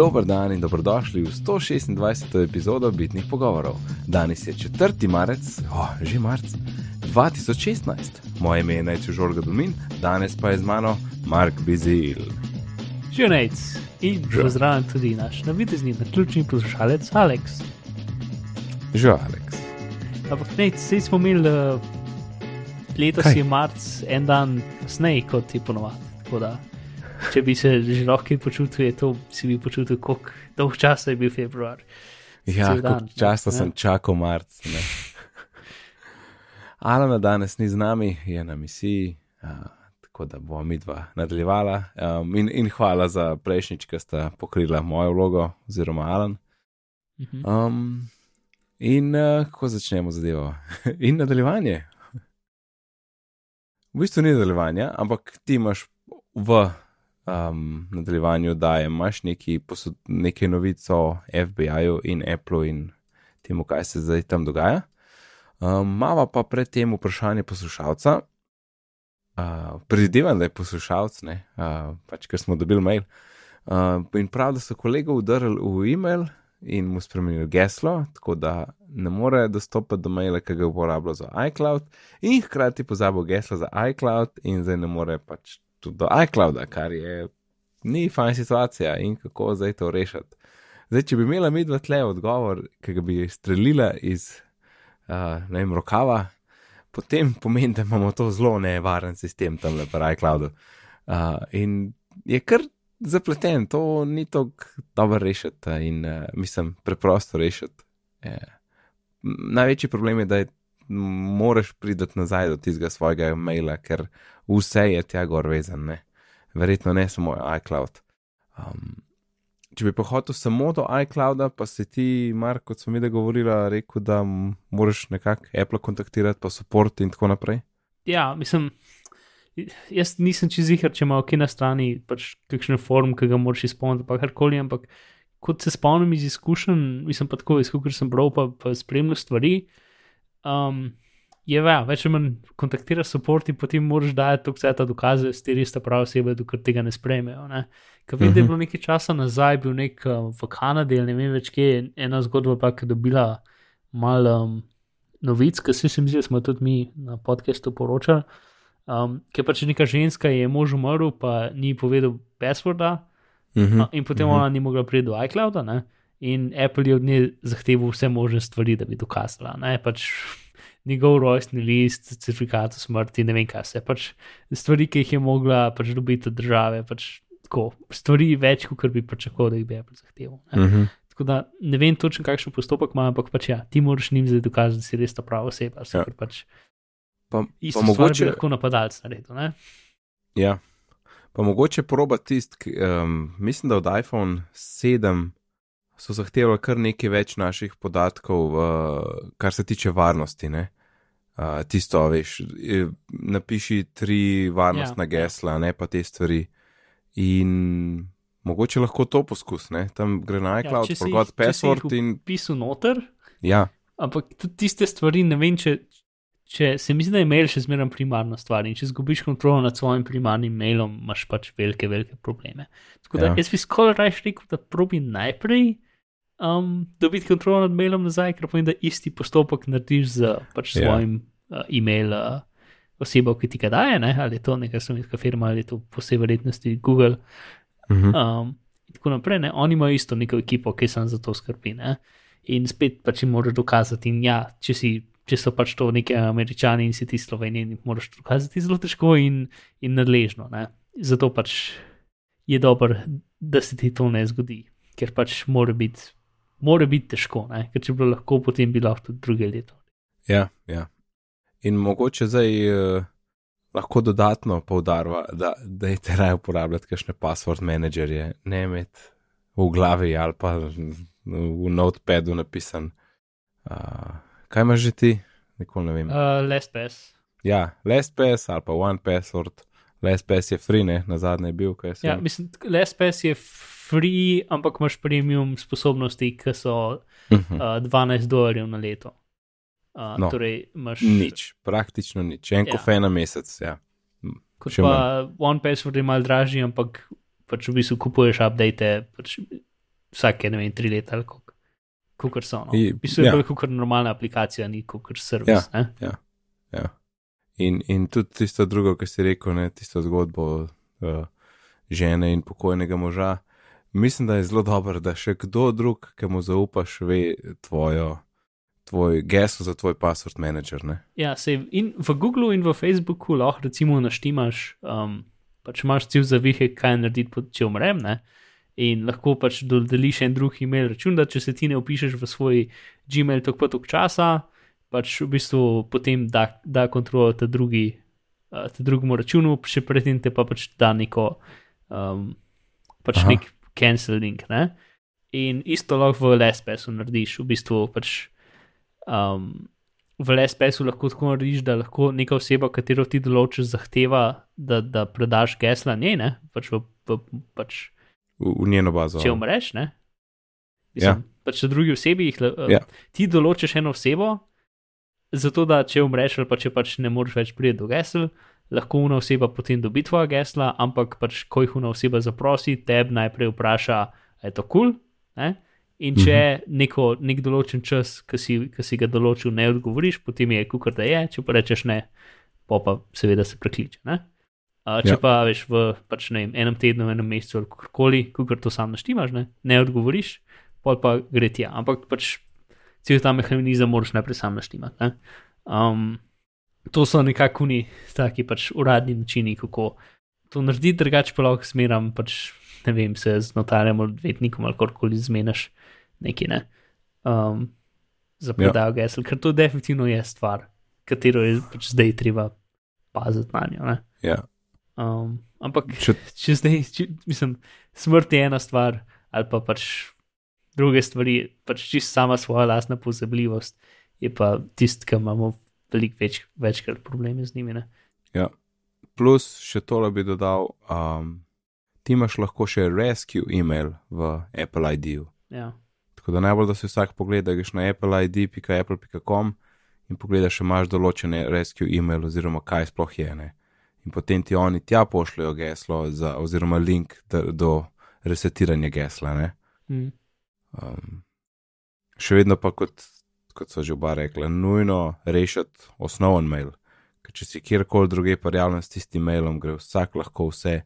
Dober dan in dobrodošli v 126. epizodo Bitnih pogovorov. Danes je 4. marec, oh, že marc 2016. Moje ime je Najcu Žorga Domin, danes pa je z mano Mark Bizil. Žunajc in pozdravljen tudi naš navidezni, naključni poslušalec Alex. Že Alex. Ampak ne, vse smo imeli uh, letos Kaj? je marc, en dan kasneje kot je ponovadi. Če bi se že lahko počutil, je to si bi počutil, koliko dolg časa je bil februar. Ja, koliko časa ne? sem čakal marc. Alana danes ni z nami, je na misiji, a, tako da bomo mi dva nadaljevala. Um, in, in hvala za prejšnjič, ki sta pokrila mojo vlogo, oziroma Alan. Mhm. Um, in uh, kako začnemo zadevo? in nadaljevanje. V bistvu ni nadaljevanja, ampak ti imaš v um, nadaljevanju, da imaš neki posod, nekaj novic o FBI-ju in Apple in temu, kaj se zdaj tam dogaja. Um, Mava pa predtem vprašanje poslušalca. Uh, Predvidevam, da je poslušalec, uh, pač ker smo dobili mail. Uh, in prav, da so kolega udarili v e-mail in mu spremenili geslo, tako da ne more dostopati do maila, ki ga uporablja za iCloud, in hkrati pozabil geslo za iCloud, in zdaj ne more pač tudi do iClouda, kar je ni fajn situacija in kako zdaj to rešiti. Zdaj, če bi imela mi dva tle odgovor, ki ga bi streljila iz, uh, vem, rokava, potem pomeni, da imamo to zelo nevaren sistem tam na iCloudu. Uh, in je kar zapleten, to ni tako dobro rešiti in uh, mislim, preprosto rešiti. Je. Največji problem je, da je, moraš priti nazaj do tistega svojega maila, ker vse je tja gor vezan, ne? verjetno ne samo iCloud. Um, če bi pa hotel samo do iClouda, pa si ti, Mark, kot smo mi da govorila, rekel, da moraš nekako Apple kontaktirati, pa support in tako naprej. Ja, mislim, jaz nisem jih, če ima ok na strani pač kakšen form, ki ga moraš izpolniti, pa karkoli, ampak kot se spomnim iz izkušenj, mislim pa tako, izkušenj sem bral, pa, pa spremljal stvari. Um, je ja, več ali manj kontaktira support in potem moraš dati to vse ta dokaze, s teri sta prava oseba, dokler tega ne sprejmejo. Ker vem, da je bilo nekaj časa nazaj, bil nek uh, v Kanadi ali ne vem več kje, ena zgodba pa, je dobila malo um, novic, ki se mi zdi, da smo tudi mi na podkastu poročali. Um, ker pač neka ženska je mož umrl, pa ni povedal passworda, Mhm. uh, in potem uh -huh. ona ni mogla priti do iClouda, ne? In Apple je od nje zahteval vse možne stvari, da bi dokazala. Ne? Pač njegov rojstni list, certifikat o smrti, ne vem kaj vse, pač stvari, ki jih je mogla pač dobiti od države, pač tako, stvari več, kot bi pričakoval, da jih bi Apple zahteval. Ne? Mhm. Tako da ne vem točno, kakšen postopek ima, ampak pač ja, ti moraš njim zdaj dokazati, da si res ta prava oseba. Ja. Pač Pa, pa mogoče... lahko napadalec naredil. Ne? ja, pa mogoče proba tist, ki, um, mislim, da od iPhone 7 so zahtevali kar nekaj več naših podatkov, uh, kar se tiče varnosti. Ne? Uh, tisto, veš, napiši tri varnostna Ja, ja. gesla, ne pa te stvari. In mogoče lahko to poskus, ne? tam gre na iCloud, forgot jih- če si jih password in Pisal noter, ja, ampak tudi tiste stvari, ne vem, če, če se mi zdi, da je mail še zmeraj primarna stvar in če izgubiš kontrolo nad svojim primarnim mailom, imaš pač velike, velike probleme. Tako da Ja. ja. jaz bi skoraj raje rekel, da probi najprej um, dobiti kontrolo nad mailom nazaj, ker pomeni, da isti postopek narediš z pač Ja. svojim uh, e-mail. Uh, Osebo, ki ti ga daje, ne? ali je to neka slovenska firma, ali je to po vsej verjetnosti Google, mhm. Um, in tako naprej, ne? oni imajo isto neko ekipo, ki se za to skrbi. Ne? In spet pač jim moraš dokazati, in ja, če, si, če so pač to neki američani in si ti sloveniji, jim moraš dokazati zelo težko in, in nadležno. Ne? Zato pač je dobro, da se ti to ne zgodi, ker pač mora biti, mora biti težko, ne? ker če bi bilo lahko, potem bi lahko tudi druge leto. Ja, ja. In mogoče zdaj uh, lahko dodatno poudarva, da, da je treba uporabljati kakšne password menedžerje, ne imeti v glavi ali pa v notepadu napisan. Uh, kaj imaš že ti? Nikoli ne vem. Uh. Uh, LastPass. Ja, LastPass ali pa OnePassword. LastPass je free, ne, na zadnje je bil, kaj se. Ja, mislim, LastPass je free, ampak imaš premium sposobnosti, ki so uh -huh. uh, 12 dolarjev na leto. Uh, No. Torej, imaš Nič, praktično nič, en Ja. kofe na mesec. Ja. Kot še pa OnePassword je mal dražji, ampak pač v bistvu kupuješ update, pač vsake, ne vem, tri leta ali kako. Kukor so. No. V bistvu je ja. kot normalna aplikacija, ni kot servis. Ja. ne. Ja. In, in tudi tisto drugo, kar si rekel, ne, tisto zgodbo uh, žene in pokojnega moža. Mislim, da je zelo dobro, da še kdo drug, ki mu zaupaš, ve tvojo, tvoj geslo za tvoj password manager. Ne? Ja, sej, in v Googlu in v Facebooku lahko recimo naštimaš, um, pač imaš cilj za vihek, kaj narediti, če umrem, ne? in lahko pač dodeliš en drug e-mail račun, da če se ti ne upišeš v svoj Gmail pa tok časa, pač v bistvu potem da, da kontrolo ta drugi, uh, ta drugemu računu, še predtem te pa pač da neko, um, pač Aha. nek canceling, ne. In isto lahko v LSPS-u narediš, v bistvu pač um, v LSPS-u lahko tako narediš, da lahko neka oseba, katero ti določiš, zahteva, da, da predaš gesla njej, ne, pač v, v pač, V, v njeno bazo. če umreš, ne. Ja. Mislim, pač za drugi osebi jih, la- Ja. ti določiš eno osebo, zato da če umreš ali pa če pač ne moreš več priti do gesel, lahko una oseba potem dobi tvoja gesla, ampak pač ko jih una oseba zaprosi, teb najprej vpraša, je to kul. Cool? In če Mhm. neko, nek določen čas, ki si, ki si ga določil, ne odgovoriš, potem je kukar da je, če pa rečeš ne, pa pa seveda se prekliče. Ne? A, če Ja. pa veš v pač, ne vem, enem tednu, enem mesecu ali kakorkoli, kukar to sam naštimaš, ne, ne odgovoriš, pol pa gre tja. Ampak pač cel ta mehanizem moraš najprej sam naštimati. Ne? Um, to so nekako ni taki pač uradni načini, kako to narediti, drugače pa lahko smeram pač. Ne vem, se z notarjem ali odvetnikom ali karkoli zmeniš, nekaj ne. Um, za predajo ja. gesel, ker to definitivno je stvar, katero je pač zdaj treba paziti na njo. ne. Ja. Um, ampak Če, če zdaj, če, mislim, smrt je ena stvar, ali pa pač druge stvari, pač čist sama svoja lastna pozabljivost, je pa tisti, ki imamo veliko več, večkrat probleme z njimi. Ne? ja. Plus še tole bi dodal, um, ti imaš lahko še rescue email v Apple ID-ju. Ja. Tako da najbolj, da si vsak pogleda, greš na appleid.apple.com in pogledaš, če imaš določene rescue email oziroma kaj sploh je. Ne? In potem ti oni tja pošljajo geslo za, oziroma link da, do resetiranja gesla. Ne? Mm. Um, še vedno pa, kot, kot so že oba rekla, nujno rešiti osnoven mail. Ker če si kjerkoli druge prijavljen s tistim mailom, gre vsak lahko vse,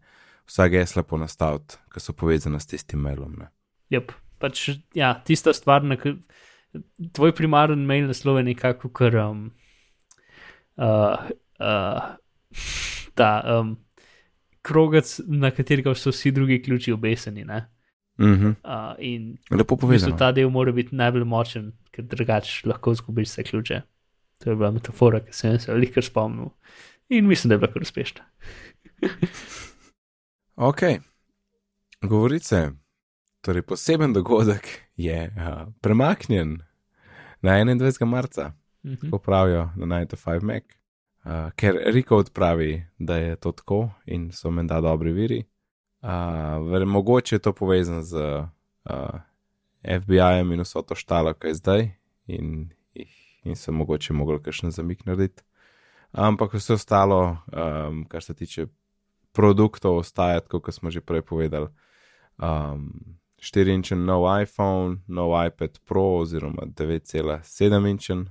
vsa gesla ponastaviti, ki so povezane s tistim mailom. Yep. Pač, ja, tista stvar, na katero tvoj primaren mail naslov je nekako kar um, uh, uh, ta um, krogec, na katerega so vsi drugi ključi obeseni. Ne? Mhm. Uh, in Lepo v bistvu povedano. ta del mora biti najbolj močen, ker drugače lahko izgubiš vse ključe. To je bila metafora, ki sem se veliko spomnil. In mislim, da je bila kar uspešna. Ok, govorice. Torej, poseben dogodek je uh, premaknjen na 21. marca, Mhm. ko pravijo na 9 to 5 Mac, uh, ker Riko odpravi, da je to tako in so menda dobri viri. Uh, mogoče je to povezano z uh, FBI-jem in vso to štalo, kaj je zdaj, in, in so mogoče mogli kakšen zamik narediti. Ampak vse ostalo, um, kar se tiče produktov, ostaja tako, kot smo že prej povedali. Um, 4-inčen nov iPhone, nov iPad Pro, oziroma 9,7-inčen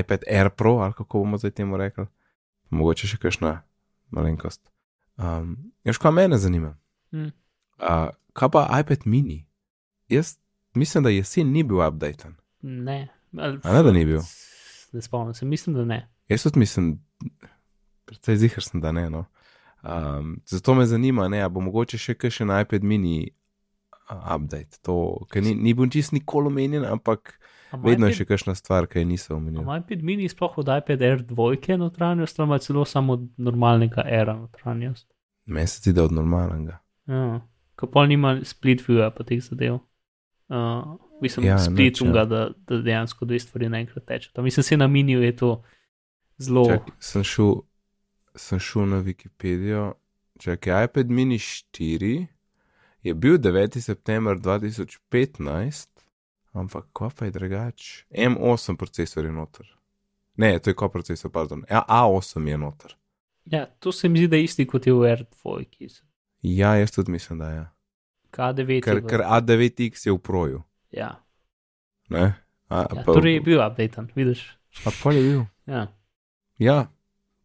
iPad Air Pro, ali kako bomo zdaj temu rekli. Mogoče še kakšna malenkost. Um, Ješ, kaj mene zanima? Mm. Uh, kaj pa iPad mini? Jaz mislim, da jesen ni bil updaten. Ne. Ali, ne, da ni bil? Ne spomnim se, mislim, da ne. Jaz tudi mislim, predvsej zihar sem, da ne. No. Um, zato me zanima, ne, a bo mogoče še kakšen iPad mini update. To, ker ni, ni bil čist nikoli omenjen, ampak A ima vedno je iPad- še kakšna stvar, ki je niso omenjeni. Ima iPad mini sploh od iPad Air 2 notranjost, ali ima celo samo od normalnega Aira notranjost. Meni se zdi, da od normalnega. Ja. Ko pa nima split viewa pa teh zadev. Uh, mislim, Ja, ja, split ja. unga, da, da dejansko dve stvari naenkrat tečeta. Mislim, se na miniju je to zelo. Čak, sem, šel, sem šel na Wikipedijo. Čakaj, iPad mini 4 je bil 9. september 2015, ampak ko pa je drugače? M8 procesor je noter. Ne, to je ko procesor, pardon. Ja, A8 je noter. Ja, to se mi zdi, da je isti kot je v R2. Ja, jaz tudi mislim, da je. K9. ker, ker A9X je v proju. Ja. Ne? A, Ja, pa- torej je bil update, vidiš. A pol je bil. Ja. Ja,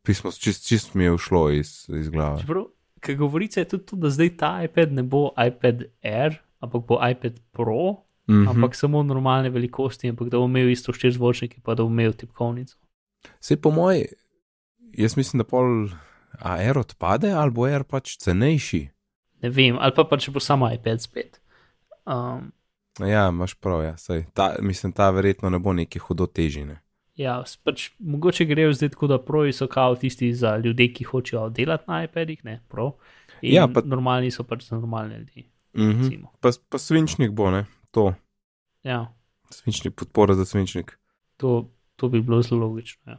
pismo, čist, čist mi je ušlo iz, iz glave. Čeprav, kaj govorice je tudi to, da zdaj ta iPad ne bo iPad Air, ampak bo iPad Pro, Mm -hmm. ampak samo normalne velikosti, ampak da bo imel isto štiri zvočnike, pa da bo imel tipkovnico. Vse po moji, jaz mislim, da pol AR odpade ali bo AR pač cenejši. Ne vem, ali pa, pa če bo samo iPad spet. Um, Ja, imaš prav, ja, sej. Ta, mislim, ta verjetno ne bo neki hudo težine. ja, pač, mogoče grejo zdaj tako, da proji so kao tisti za ljudi, ki hočejo delati na iPadih, ne prav. In Ja, pa- normalni so pač za normalne ljudi. Mm -hmm. recimo. pa, pa svinčnik bo, ne, to. Ja, Svinčnik, podpora za svinčnik. to, to bi bilo zelo logično. Ja.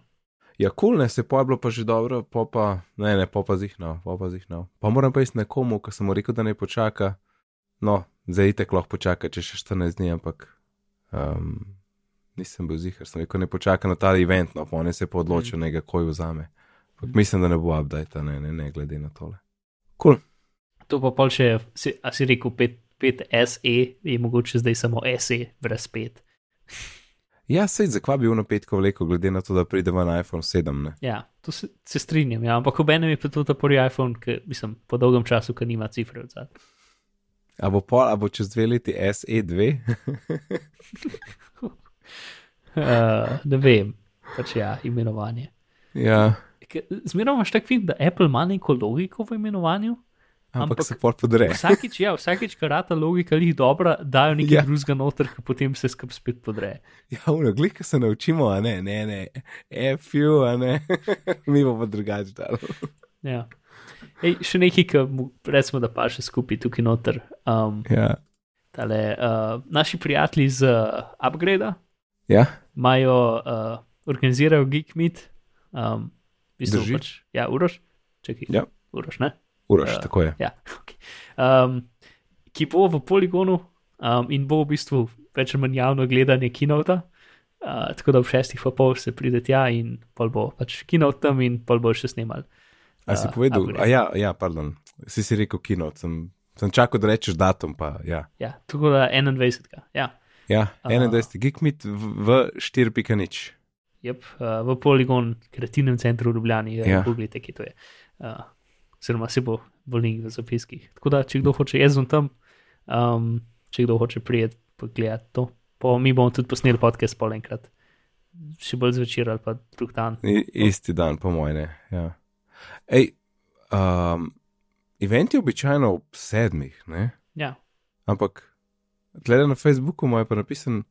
Ja, kul, cool, ne, se pa je bilo pa že dobro, pa pa, ne, ne, pa pa zihnal, pa pa zihnal. Pa moram pa iti nekomu, ko sem mu rekel, da ne počaka. No, zdaj itek lahko počaka, če še 14 dni, ampak um, nisem bil zihar, sem rekel, ne počaka na ta event, no, pa on je se pa odločil, mm. nekaj koj vzame. Ampak mislim, da ne bo update, ne, ne, ne, glede na tole. Kul. Cool. To pa pol še, si, a si rekel 5, 5 SE, je mogoče zdaj samo SE, brez 5. Ja, sej, zakaj bi bil na petko vleko, glede na to, da pride ven iPhone 7, ne? Ja, to se, se strinjam, ja. ampak ob enem je pa to ta prvi iPhone, ki mislim po dolgem času, ki nima cifre od zadaj. A bo, pol, a bo čez dve leti E SE2? Uh, ne vem, pač ja, imenovanje. ja, Zmeraj imaš tak film, da Apple ima neko logiko v imenovanju. Ampak, ampak se pol podre. Vsakič, ja, vsakič, kar rata logika jih dobra, dajo nekaj Ja. drugega noter, ki potem se skup spet podre. Ja, uno, glika se naučimo, a ne, ne, ne, FU, a ne, mi bomo drugače dali. Ja. Ej, še nekaj, ki mu- recimo, da pa še skupaj tukaj noter. Um, Ja, tale, uh, naši prijatelji z uh, Upgrade ja, imajo, uh, organizirajo Geek Meet, um, v bistvu pač, ja, uroš, čakaj, Ja. uroš, ne? Uraš, Ja. tako je. Ja, okay. um, ki bo v poligonu um, in bo v bistvu več ali manj javno gledanje kinota. Uh, tako da ob šestih pa pol se pride tja in pol bo pač kinot tam in pol bo še snimal. A si Uh, povedal, Upgrade. a ja, ja, pardon, si si rekel kino, sem, sem čakal, da rečeš datum, pa ja. Ja, tako da 21. Ja, Ja, A. 21. Geekmeet v, v 4.0. yep, uh, v poligon, kreativnem centru v Ljubljani, Ja. ja. pogledajte, kje to je. Uh, oziroma se bo link v zapiskih. Tako da, če kdo hoče, jaz bom tam, um, če kdo hoče prijeti, pogledati to. Po, mi bomo tudi posneli podcast pol enkrat, še bolj zvečer ali pa drug dan. I, isti dan, po mojem, ne. Ja. Ej, um, event je običajno ob sedmih, ne? Ja, Ampak, tle na Facebooku mu je pa napisan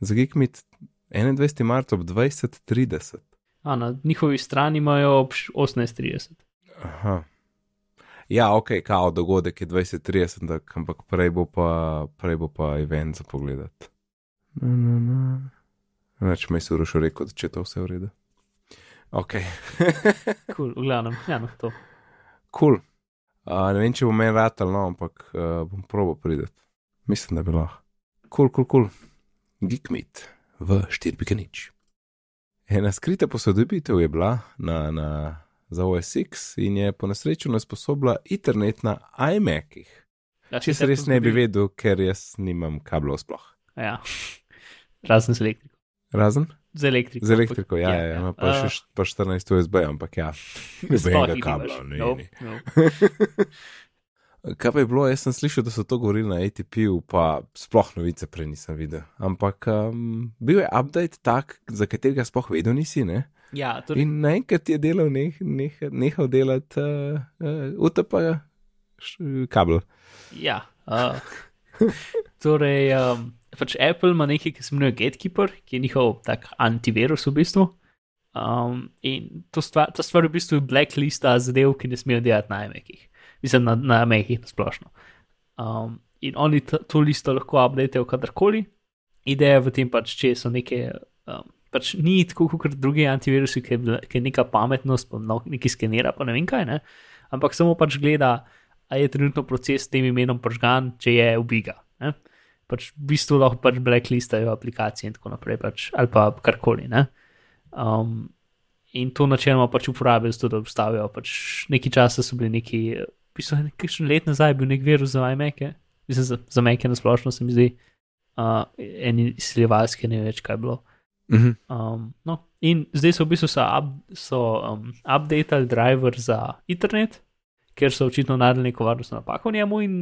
za Geekmeet 21. marca ob 20.30. A, na njihovi strani imajo ob š- 18:30. Aha. Ja, ok, kao dogodek je 20-30, tak, ampak prej bo, pa, prej bo pa event za pogled. Več me je surošo rekel, da če to vse v redu. Ok, Cool, v glavnem, ja, no, to. kul. Cool. Uh, ne vem, če bo meni ratal, no, ampak uh, bom probo prideti. Mislim, da bi lahko. Kul, kul, kul. Geekmeet v 4.0. Ena skrita posodobitev je bila na, na, za OSX in je po nesreču nasposobila internet na iMacih. Ja, Če se res ne bi vedel, ker jaz nimam kablov sploh. Ja, razen z elektriko. Razen Z elektriko. z elektriko, ja, ja, ja, ja. pa Uh, še št- pa 14 USB, ampak ja. Nobenega jih kabla, ne, No, ne. no. Kaj pa je bilo, jaz sem slišal, da so to govorili na ATP-u, pa sploh novice prej nisem videl. Ampak um, bil je update tak, za katerega sploh vedel nisi, ne? Ja, torej, In naenkrat je delal, neh, neh, nehal delati uh, uh, UTP š- kabel. ja. Uh, torej, um, pač Apple ima nekaj, ki se imenuje Gatekeeper, ki je njihov tak antivirus v bistvu. Um, in to stvar, ta stvar v bistvu je blacklista zadev, ki ne smejo delati na iMacih. Mislim, na, na iMacih na splošno. Um, in oni to, to listo lahko updatejo kadarkoli. Ideja v tem pač, če so neke. Um, pač ni tako kot drugi antivirusi, ki je, ki je neka pametnost, pa no- nekaj skenira, pa ne vem kaj, ne? ampak samo pač gleda, a je trenutno proces s tem imenom požgan, če je ubiga. Ne? Pač v bistvu lahko pač blacklistajo aplikacije in tako naprej, pač, ali pa karkoli. Ne? Um, in to načeloma pač uporabijo, zato da obstavijo. Pač nekaj časa so bili neki, v bistvu nekaj let nazaj je bil nek virus za iMac, Mislim, za, za Meke na splošno se mi zdi, uh, en izsiljevalski, ne več, kaj je bilo. Mhm. Um, no, in zdaj so v bistvu so, up, so um, updatali driver za internet, ker so očitno naredili neko varnostno napako v njemu in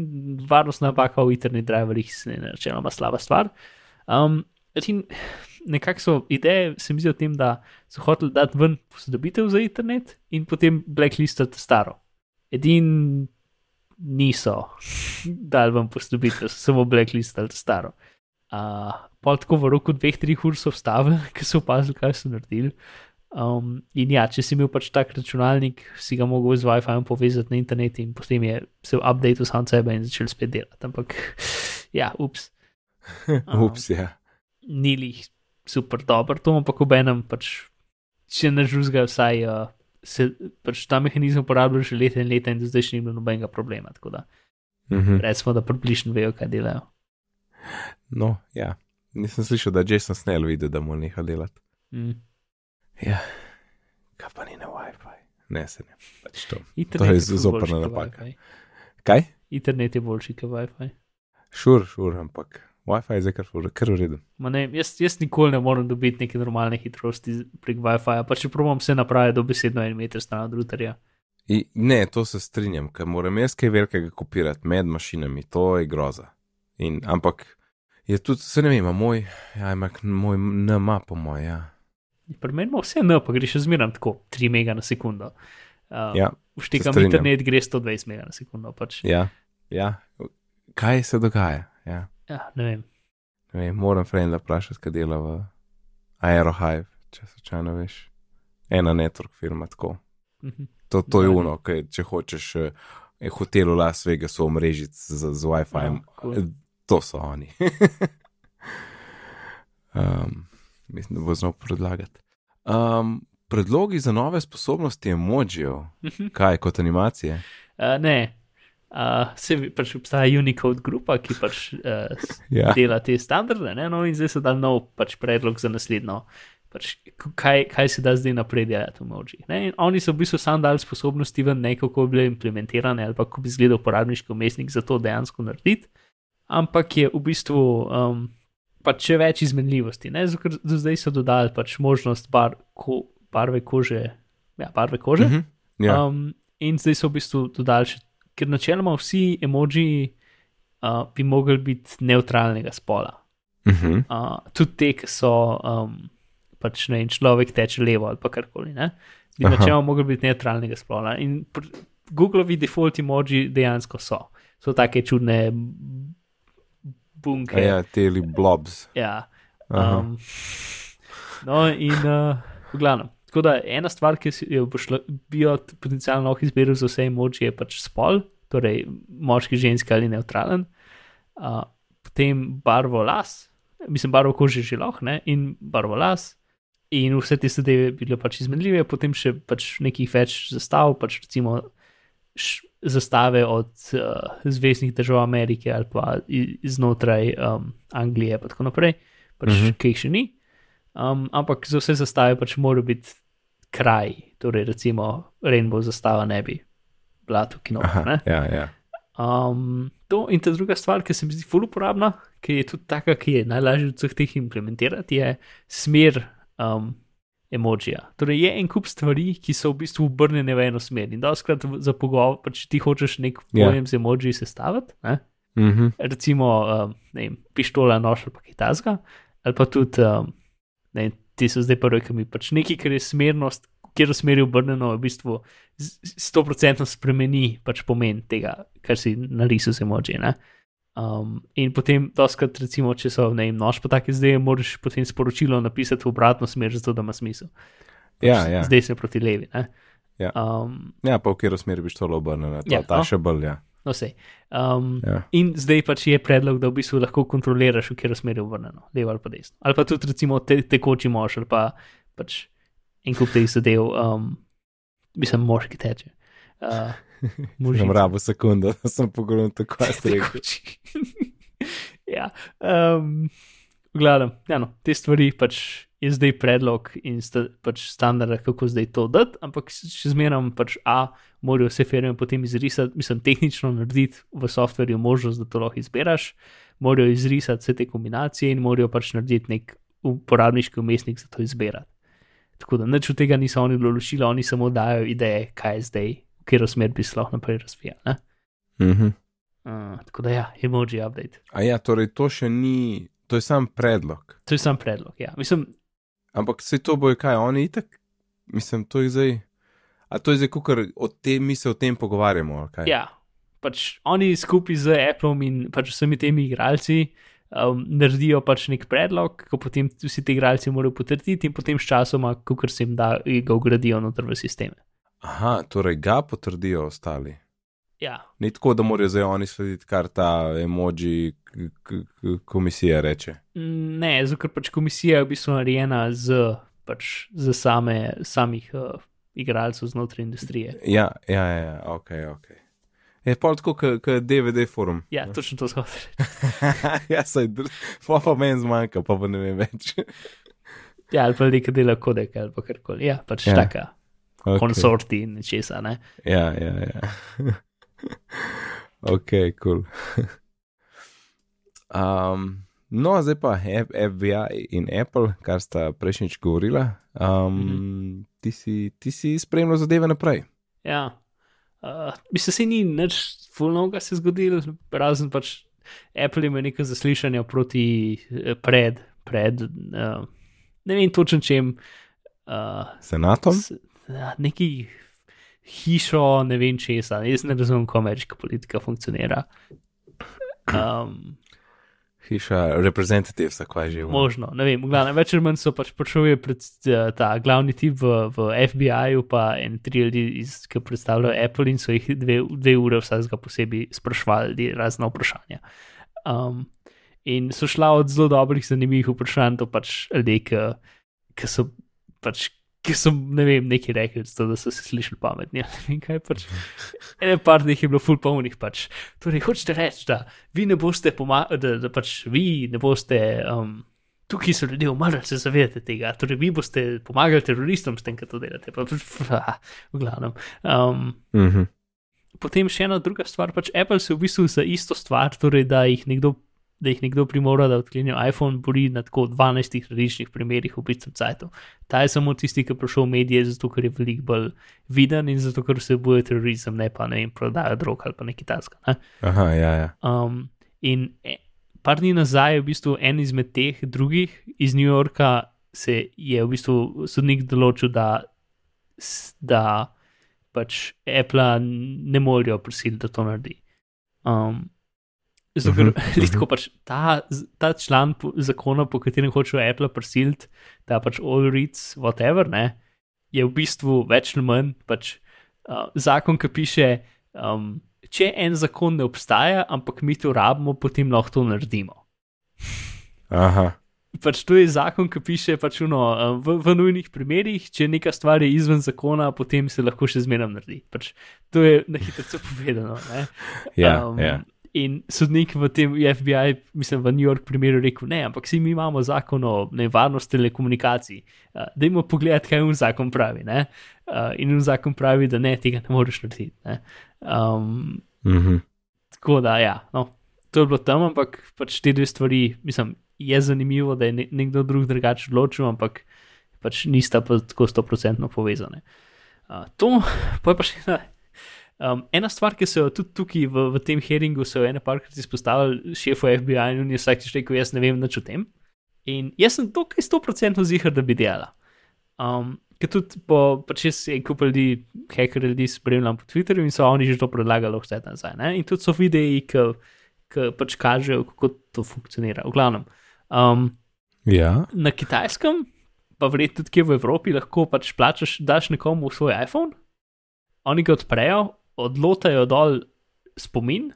varnostna napaka v internet driverjih je načeloma slaba stvar. Um, in nekako so ideje, se mi zdi, o tem, da so hoteli dati ven posodobitev za internet in potem blacklistati staro. Edin niso dali ven posodobitev, so samo blacklistali staro. Uh, pol tako v roku dveh, treh ur so vstavili, ker so opazili, kaj so naredili. Um, in ja, če si imel pač tak računalnik, si ga mogel z WiFi povezati na internet in potem je se updated sam sebe in začel spet delati. Ampak ja, ups. Um, Ups, ja. Ni jih super dobro, to ampak ob enem pač, če ne žuzga, vsaj uh, se pač ta mehanizem uporablja že leta in leta in do zdaj še ni bilo nobenega problema. Tako da Mhm. recimo, da približno vejo, kaj delajo. No, ja. Nisem slišal, da je Jason Snell videl, da mu neha delati. Mm. Ja, kaj pa ni na WiFi. Ne, se ne. Pač to. Internet je ful zoprna napaka. Kaj? Internet je boljši kot WiFi. Šur, šur, ampak WiFi je zdaj kar, kar v redu. Ma Ne, jaz, jaz nikoli ne morem dobiti neke normalne hitrosti prek WiFi, pa če probujem vse naprave do besedno en meter stran od routerja. I, ne, to se strinjam, ker moram jaz kaj velikega kopirati med mašinami, to je groza. In, ampak je tudi, se ne vem, moj, ja, ima moj NMA po moj, ja. Pri meni ima vse N, pa gre še zmeraj tako 3 mega na sekundo. Uh, Ja, Vštekam internet, gre 120 mega na sekundo. Pač. ja, ja. Kaj se dogaja? Ja. Ja, ne vem. Ne vem, moram Frenda vprašati, kaj dela v Aerohive, če se če ne veš. Ena network firma tako. Mhm. To, to je uno, kaj, če hočeš eh, eh, hotel v Las Vegasu omrežiti z, z WiFi. Ja, cool. To so oni. um, mislim, da bo znal predlagati. Um, predlogi za nove sposobnosti emojijev, Mhm. kaj kot animacije. Uh, ne, uh, se pač obstaja Unicode grupa, ki pač uh, Ja. dela te standarde, ne? no in zdaj so dali nov pač predlog za naslednjo. Pač, kaj, kaj se da zdaj naprej delati v Moji. Ne? In oni so v bistvu sam dali sposobnosti ven, ne kako bi bile implementirane ali pa kako bi izgledal uporabniški umestnik za to dejansko narediti. Ampak je v bistvu um, pač še več izmenljivosti. ne, ker Do zdaj so dodali pač možnost bar, ko, barve kože. Ja, barve kože. Mhm. Ja. Um, in zdaj so v bistvu dodali še, ker načeloma vsi emoji uh, bi mogli biti neutralnega spola. Mhm. Uh, tudi te, ki so um, pač ne vem, človek teče levo ali pa karkoli, ne, bi načeloma mogli biti neutralnega spola. In Googlovi default emoji dejansko so. So take čudne bunke. A Ja, teli blobs. Ja. Um, no, in uh, v glavnem. Tako da ena stvar, ki jo bo šlo, bi jo potencialno lahko izbiral za vse emoji, je pač spol, torej moški, ženski ali neutralen. Uh, potem barvo las, mislim, barvo kože že lahko, ne, in barvo las. In vse te zadeve bi bile pač izmenljive, potem še pač nekih več zastav, pač recimo š, zastave od uh, zvezdnih držav Amerike ali pa znotraj um, Anglije, pa tako naprej, pač uh. -huh. ki jih še ni. Um, ampak za vse zastave pač mora biti kraj, torej recimo Rainbow zastava ne bi bila tukaj nova. ja, ja. Um, to in ta druga stvar, ki se mi zdi ful uporabna, ki je tudi taka, ki je najlažje od vseh teh implementirati, je smer um, emojija. Torej, je en kup stvari, ki so v bistvu obrnjene v eno smer. In doskrat za pogovor, pa če ti hočeš nek Ja. pojem z emojiji sestaviti, ne? Mhm. recimo um, vem, pištola, nož ali pa kaj tasga, ali pa tudi, um, ne ti so zdaj prvi, ki mi pač nekaj, kar je smernost, kjer v smeri obrnjeno, v bistvu sto procentno spremeni pač pomen tega, kar si narisal z emoji. Um, in potem, doskrat, recimo, če so ne vem, nož pa take zdaj, moraš potem sporočilo napisati v obratno smer, zato da ima smisel. Pač Ja, ja. Zdaj se proti levi. Ne? Ja. Um, ja, pa v katero smer bi šlo obrnjeno, ta, ja, ta no. še bolj, ja. no, sej. Um, ja. In zdaj pač je predlog, da v bistvu lahko kontroliraš, v katero smer je obrnjeno, levo ali pa desno. Ali pa tudi recimo te, tekoči mož ali pa pač en kup teh zadev, um, mislim, mož, ki teče. Uh, Sem rabo sekundo, da sem pogledal tako, kaj ste rekli. Ja, um, v glavnem, ja, no, te stvari pač je zdaj predlog in sta, pač standard, kako zdaj to dati, ampak še zmeraj pač A, morajo vse firme potem izrisati, mislim, tehnično narediti v softverju možnost, da to lahko izbiraš, morajo izrisati vse te kombinacije in morajo pač narediti nek uporabniški umestnik za to izbirati. Tako da nič od tega niso oni določili, oni samo dajo ideje, kaj je zdaj, v katero smer bi se lahko naprej razvijali. Mhm. Uh, tako da ja, emoji update. A ja, torej to še ni, to je sam predlog. To je sam predlog. Ja. Mislim, Ampak se to bojo kaj, oni itak, mislim, to je zdaj. A to je zdaj, kar o tem mi se o tem pogovarjamo. ja, pač oni skupaj z Appleom in pač vsemi temi igralci um, naredijo pač nek predlog, ko potem vsi ti igralci morajo potrditi in potem s časoma, ko se jim da, ga ugradijo noter v sisteme. Aha, torej ga potrdijo ostali. Ja, Ni tako, da morajo zdaj oni slediti, kar ta emoji komisija reče. Mm, ne, zato ker pač komisija je v bistvu narejena z, pač, z same, samih uh, igralcev znotraj industrije. Ja, ja, ja, ja, ok, ok. Je pa tako, kot DVD forum. Ja, točno to skozi. ja, saj, pa pa meni zmanjka, pa pa ne vem več. Ja, ali pa nekaj dela kodek ali pa karkoli. Ja, pač ja. taka, Okay. konsorti in česa, ne. Ja, ja, ja. ok, kul. Cool. um, no, zdaj pa FBI in Apple, kar sta prejšnjič govorila. Um, mm -hmm. ti, si, ti si spremljal zadeve naprej. Ja, uh, mislim, se ni nič fulnoga se zgodilo, razen pač Apple ima neko zaslišanje proti eh, pred, pred uh, ne vem točno čem. Uh, Senatom? s, neki hišo, ne vem česa, jaz ne razumem, kako ameriška politika funkcionira. Um, Hiša reprezentativs, kaj že. Možno, ne vem, glavno, več ali manj so pač prišel pred eh, ta glavni tip v, v FBI-ju, pa en tri ljudi, iz, ki predstavljajo Apple in so jih dve, dve ure vsakega posebej sprašvali razne vprašanja. Um, in so šla od zelo dobrih, zanimivih vprašanj do pač ljudi, ki so pač. Ki so, ne vem, nekaj rekli, zato, da so se slišali pametni. vem, kaj pač. Ene par njih je bilo full polnih. Pač. Torej, hočete reči, da vi ne boste pomagali, da, da pač vi ne boste. Um, Tukaj so ljudje umrli, se zavedate tega. Torej, vi boste pomagali teroristom s tem, kar to delate. Pa, pa, v glavnem. Um, Mm -hmm. potem še ena druga stvar, pač Apple se v bistvu za isto stvar, torej da jih nekdo, da jih nekdo primora, da odklenijo iPhone, bori na tako 12 različnih primerih v bistvu cajtov. Ta je samo tisti, ki je prišel v medije, zato ker je veliko bolj viden in zato ker se boje terorizem, ne pa ne vem, prodajo drog ali pa nekaj taska. Ne? Aha, ja, ja. Um, in par dni nazaj je v bistvu en izmed teh drugih iz New Yorka se je v bistvu sodnik določil, da, da pač Apple ne morejo prisiliti, da to naredi. Um, Zato, ker uh -huh. pač ta, ta član po, zakona, po katerem hočejo Apple prisiliti, da pač all reads, whatever, ne, je v bistvu več ali manj pač, uh, zakon, ki piše, um, če en zakon ne obstaja, ampak mi to rabimo, potem lahko to naredimo. Aha. Pač to je zakon, ki piše pač uno, v, v nujnih primerih, če neka stvar je izven zakona, potem se lahko še zmeraj naredi. Pač to je na hitro povedano. Ne? Ja, Um, ja. In sodnik v tem FBI, mislim, v New York primeru rekel: Ne, ampak si mi imamo zakon o nevarnosti telekomunikacij. Uh, Dajmo pogledati, kaj un zakon pravi. ne. Uh, in un zakon pravi, da ne, tega ne moreš narediti. Ne? Um, Mm -hmm. tako da, ja, no, to je bilo tam, ampak pač te dve stvari, mislim, je zanimivo, da je ne, nekdo drug drugače odločil, ampak pač nista pa tako stoprocentno povezane. Uh, to pa je pa še ena. Um, ena stvar, ki so jo tudi tukaj v, v tem hearingu, so jo ene parkrat izpostavili šefu FBI in on je vsakič rekel, jaz ne vem nič o tem. In jaz sem tukaj 100% zihar, da bi delala. Um, ker tudi po, pač jaz en kup ljudi, hekerji ljudi spremljam po Twitterju in so oni že to predlagali vse nazaj. Ne? In tudi so videi, ki, ki pač kažejo, kako to funkcionira. V glavnem. Um, Ja. na kitajskem, pa verjetno tudi kje v Evropi, lahko pač plačaš, daš nekomu svoj iPhone, oni ga odprejo, odlotajo dol spomin,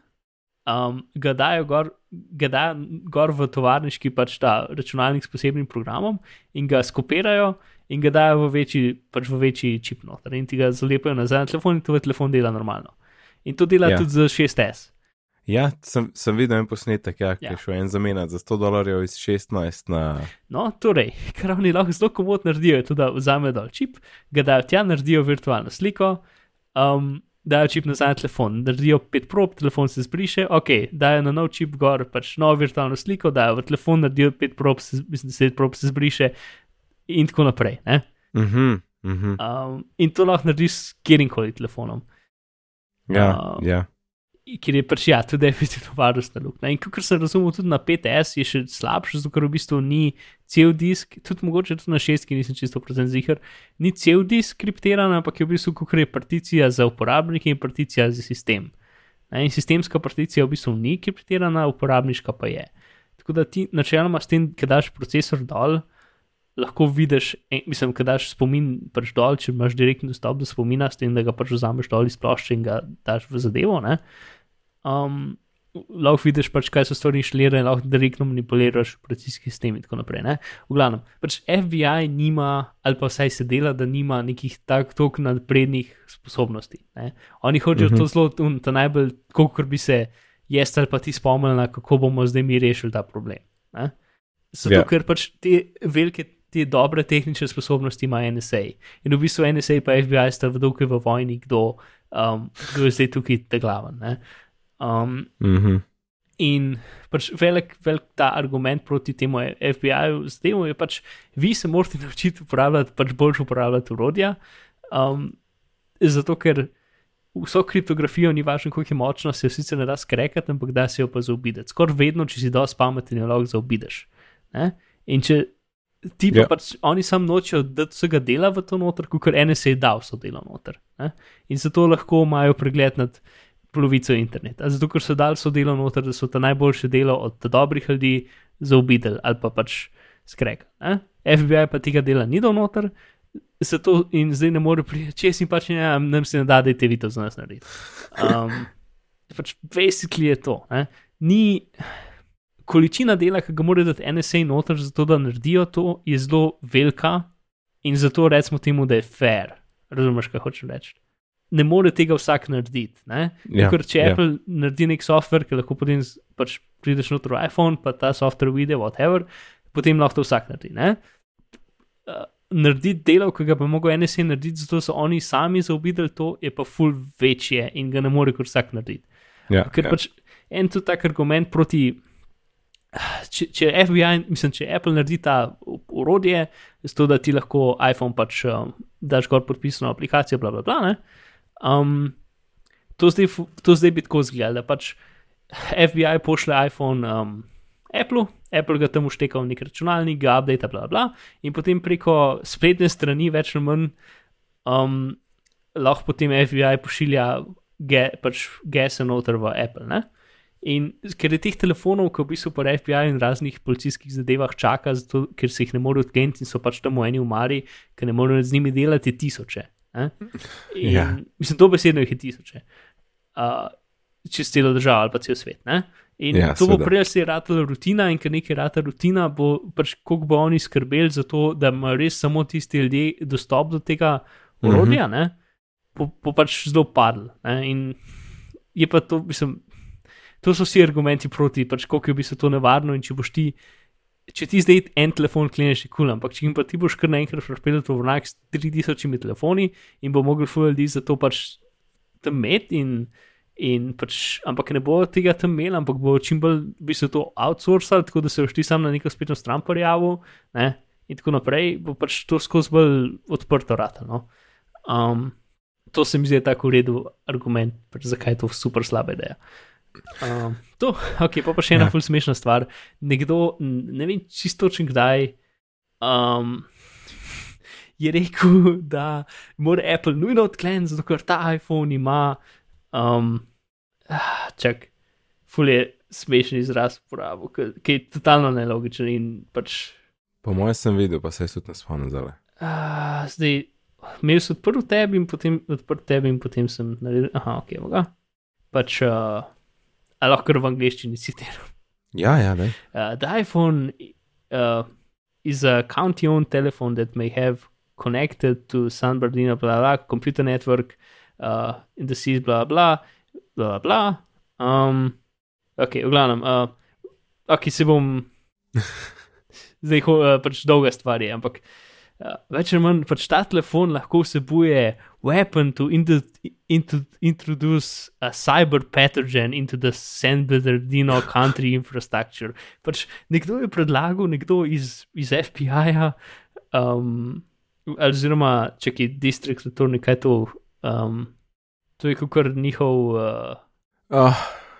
um, ga dajo gor, ga dajo gor v tovarniški pač ta računalnik s posebnim programom in ga skopirajo in ga dajo v večji, pač v večji čip noter in ti ga zalepijo nazaj na telefon in tvoj telefon dela normalno. In to dela Ja. tudi z 6S. Ja, sem, sem videl en posnetek, ja, ki Ja. je šel en zamenjati za 100 dolarjev iz 16 na. No, torej, kar oni lahko zelo komodno naredijo, je to, da vzamejo dol čip, ga dajo tja, naredijo virtualno sliko, um, dajo čip nazaj na telefon, naredijo pet prob, telefon se zbriše, ok, dajo na nov čip gor, pač novo virtualno sliko, dajo v telefon, naredijo pet prob, se, mislim, deset prob se zbriše in tako naprej. Ne? Mhm, mhm. Um, in to lahko narediš s katerim koli telefonom. Ja, Um, ja. Ker je pač ja, tudi definitivno varnostna luknja. In kot sem razumel, tudi na 5S je še slabše, zato ker v bistvu ni cel disk, tudi mogoče tudi na 6, ki nisem čisto procent zihar, ni cel disk kriptiran, ampak je v bistvu kot je particija za uporabnike in particija za sistem. Ne, in sistemska particija v bistvu ni kriptirana, uporabniška pa je. Tako da ti načeloma s tem, ki daš procesor dol, lahko vidiš, en, mislim, da daš spomin pač dol, če imaš direktni dostop do spomina, s tem, da ga pač vzameš dol iz plošče in ga daš v zadevo. Ne? Um, lahko vidiš, pač, kaj so stvari inštalirane, lahko direktno manipuliraš operacijski sistem in tako naprej. Ne? V glavnem, pač FBI nima, ali pa vsaj se dela, da nima nekih tako naprednih sposobnosti. Ne? Oni hočejo uh -huh. to zelo, un, ta najbolj, kot bi se jaz ali pa ti spomnili, kako bomo zdaj mi rešili ta problem. Ne? Zato, Ja. yeah. ker pač te velike, te dobre tehnične sposobnosti ima NSA. In v bistvu NSA in FBI sta v dolgi v vojni, kdo, um, kdo je zdaj tukaj te glaven. ne. Um, Mhm. in pač velik, velik ta argument proti temu FBI-ju zdaj je pač, vi se morate naučiti uporabljati, pač boljš uporabljati urodja. Um, zato, ker vso kriptografijo ni važno, koliko je močna, se jo sicer ne da skrekati, ampak da se jo pa zaobideti. Skoraj vedno, če si dosti pameten, jo lahko zaobideš. Ne? In če ti pa Ja. yeah. pač oni sam nočejo dati vsega dela v to noter, kot NSA da vso delo noter. Ne? In zato lahko imajo pregled nad polovico interneta. Zato, ker so dali so delo noter, da so ta najboljše delo od dobrih ljudi zaobideli ali pa pač skrekali. FBI pa tega dela ni dal noter. Zato in zdaj ne more priti, če si pač ne, nam se ne da, da je te video za nas narediti. Um, pač basically je to. Ne? Ni količina dela, ki ga mora dati NSA noter, zato da naredijo to, je zelo velika in zato recimo temu, da je fair. Razumeš, kaj hočem reči? Ne more tega vsak narediti. Ne? Ja, Ker če ja. Apple naredi nek software, ki lahko potem pač prideš noter v iPhone, pa ta software vidi, whatever, potem lahko to vsak naredi. Ne? Uh, narediti delo, ki ga bi mogel NSA narediti, zato so oni sami zaobideli to, je pa ful večje in ga ne more kot vsak narediti. Ja, Ker ja. pač en tu tak argument proti. Če, če FBI, mislim, če Apple naredi ta urodje, zato da ti lahko iPhone pač um, daš gor podpisano aplikacijo, bla bla bla. ne, Um, to, zdaj, to zdaj bi tako izgledalo, da pač FBI pošle iPhone um, Apple, Apple ga tam ušteka v nek računalnik, ga update, bla bla, in potem preko spletne strani, več ali manj, um, lahko potem FBI pošilja ge, pač gese noter v Apple. Ne? In ker je teh telefonov, ki v bistvu po FBI in raznih policijskih zadevah čaka, zato, ker se jih ne morejo odkleniti in so pač tam v eni umari, ki ne morejo z njimi delati, tisoče. Ne. In, Ja. Mislim, to besedno jih je tisoče. Uh, čez celo državo ali pa cel svet. Ne? In Ja, to bo seveda. prej se ratala rutina, in ker nekaj rata rutina, bo pač koliko bo oni skrbeli za to, da imajo res samo tisti ljudje dostop do tega orodja, uh -huh. bo, bo pač zelo padl. Ne? In je pa to, mislim, to so vsi argumenti proti, pač koliko je v bistvu to nevarno in če boš ti. Če ti zdaj en telefon kleneš, je kul, cool, ampak če jim pa ti boš kar naenkrat pripeljal v vrnak s 3000 telefoni in bo mogel full ljudi za to pač tam imeti, in, in pač, ampak ne bo tega tam imel, ampak bo čim bolj bi se to outsourcal, tako da se boš ti sam na neko spletno stran prijavil, ne, in tako naprej, bo pač to skozi bolj odprto rata. No. Um, to se mi zdi tako v redu argument, pač zakaj je to super slaba ideja. Um, to, ok, pa, pa še ena Ja. ful smešna stvar. Nekdo, ne vem čisto točno kdaj, um, je rekel, da mora Apple nujno odkleniti, zato ker ta iPhone ima, um, čak, ful je smešen izraz uporabo, ki je totalno nelogičen in pač. Po mojem sem videl, pa se jaz tudi ne spomnim zdaj. Uh, zdaj, imel sem odprl tebi in potem odprl tebi in potem sem naredil, aha, ok, moga. Pač, uh, a lahko v angleščini citiram. Ja, ja, daj. Uh, the iPhone uh, is a county-owned telephone that may have connected to San Bernardino, blah, blah, computer network uh, in the seas, blah, blah, blah, blah. Um, Ok, v glavnem, uh, ok, se bom. Zdaj, ho, uh, pač dolga stvar je, ampak uh, več ali manj pač ta telefon lahko vsebuje weapon to into, introduce a cyber pathogen into the San Bernardino country infrastructure. Pač nekdo je predlagal, nekdo iz, iz FBI-ja, um, oziroma če je distrikt attorney, kaj to. Um, to je kot njihov. Uh, Oh,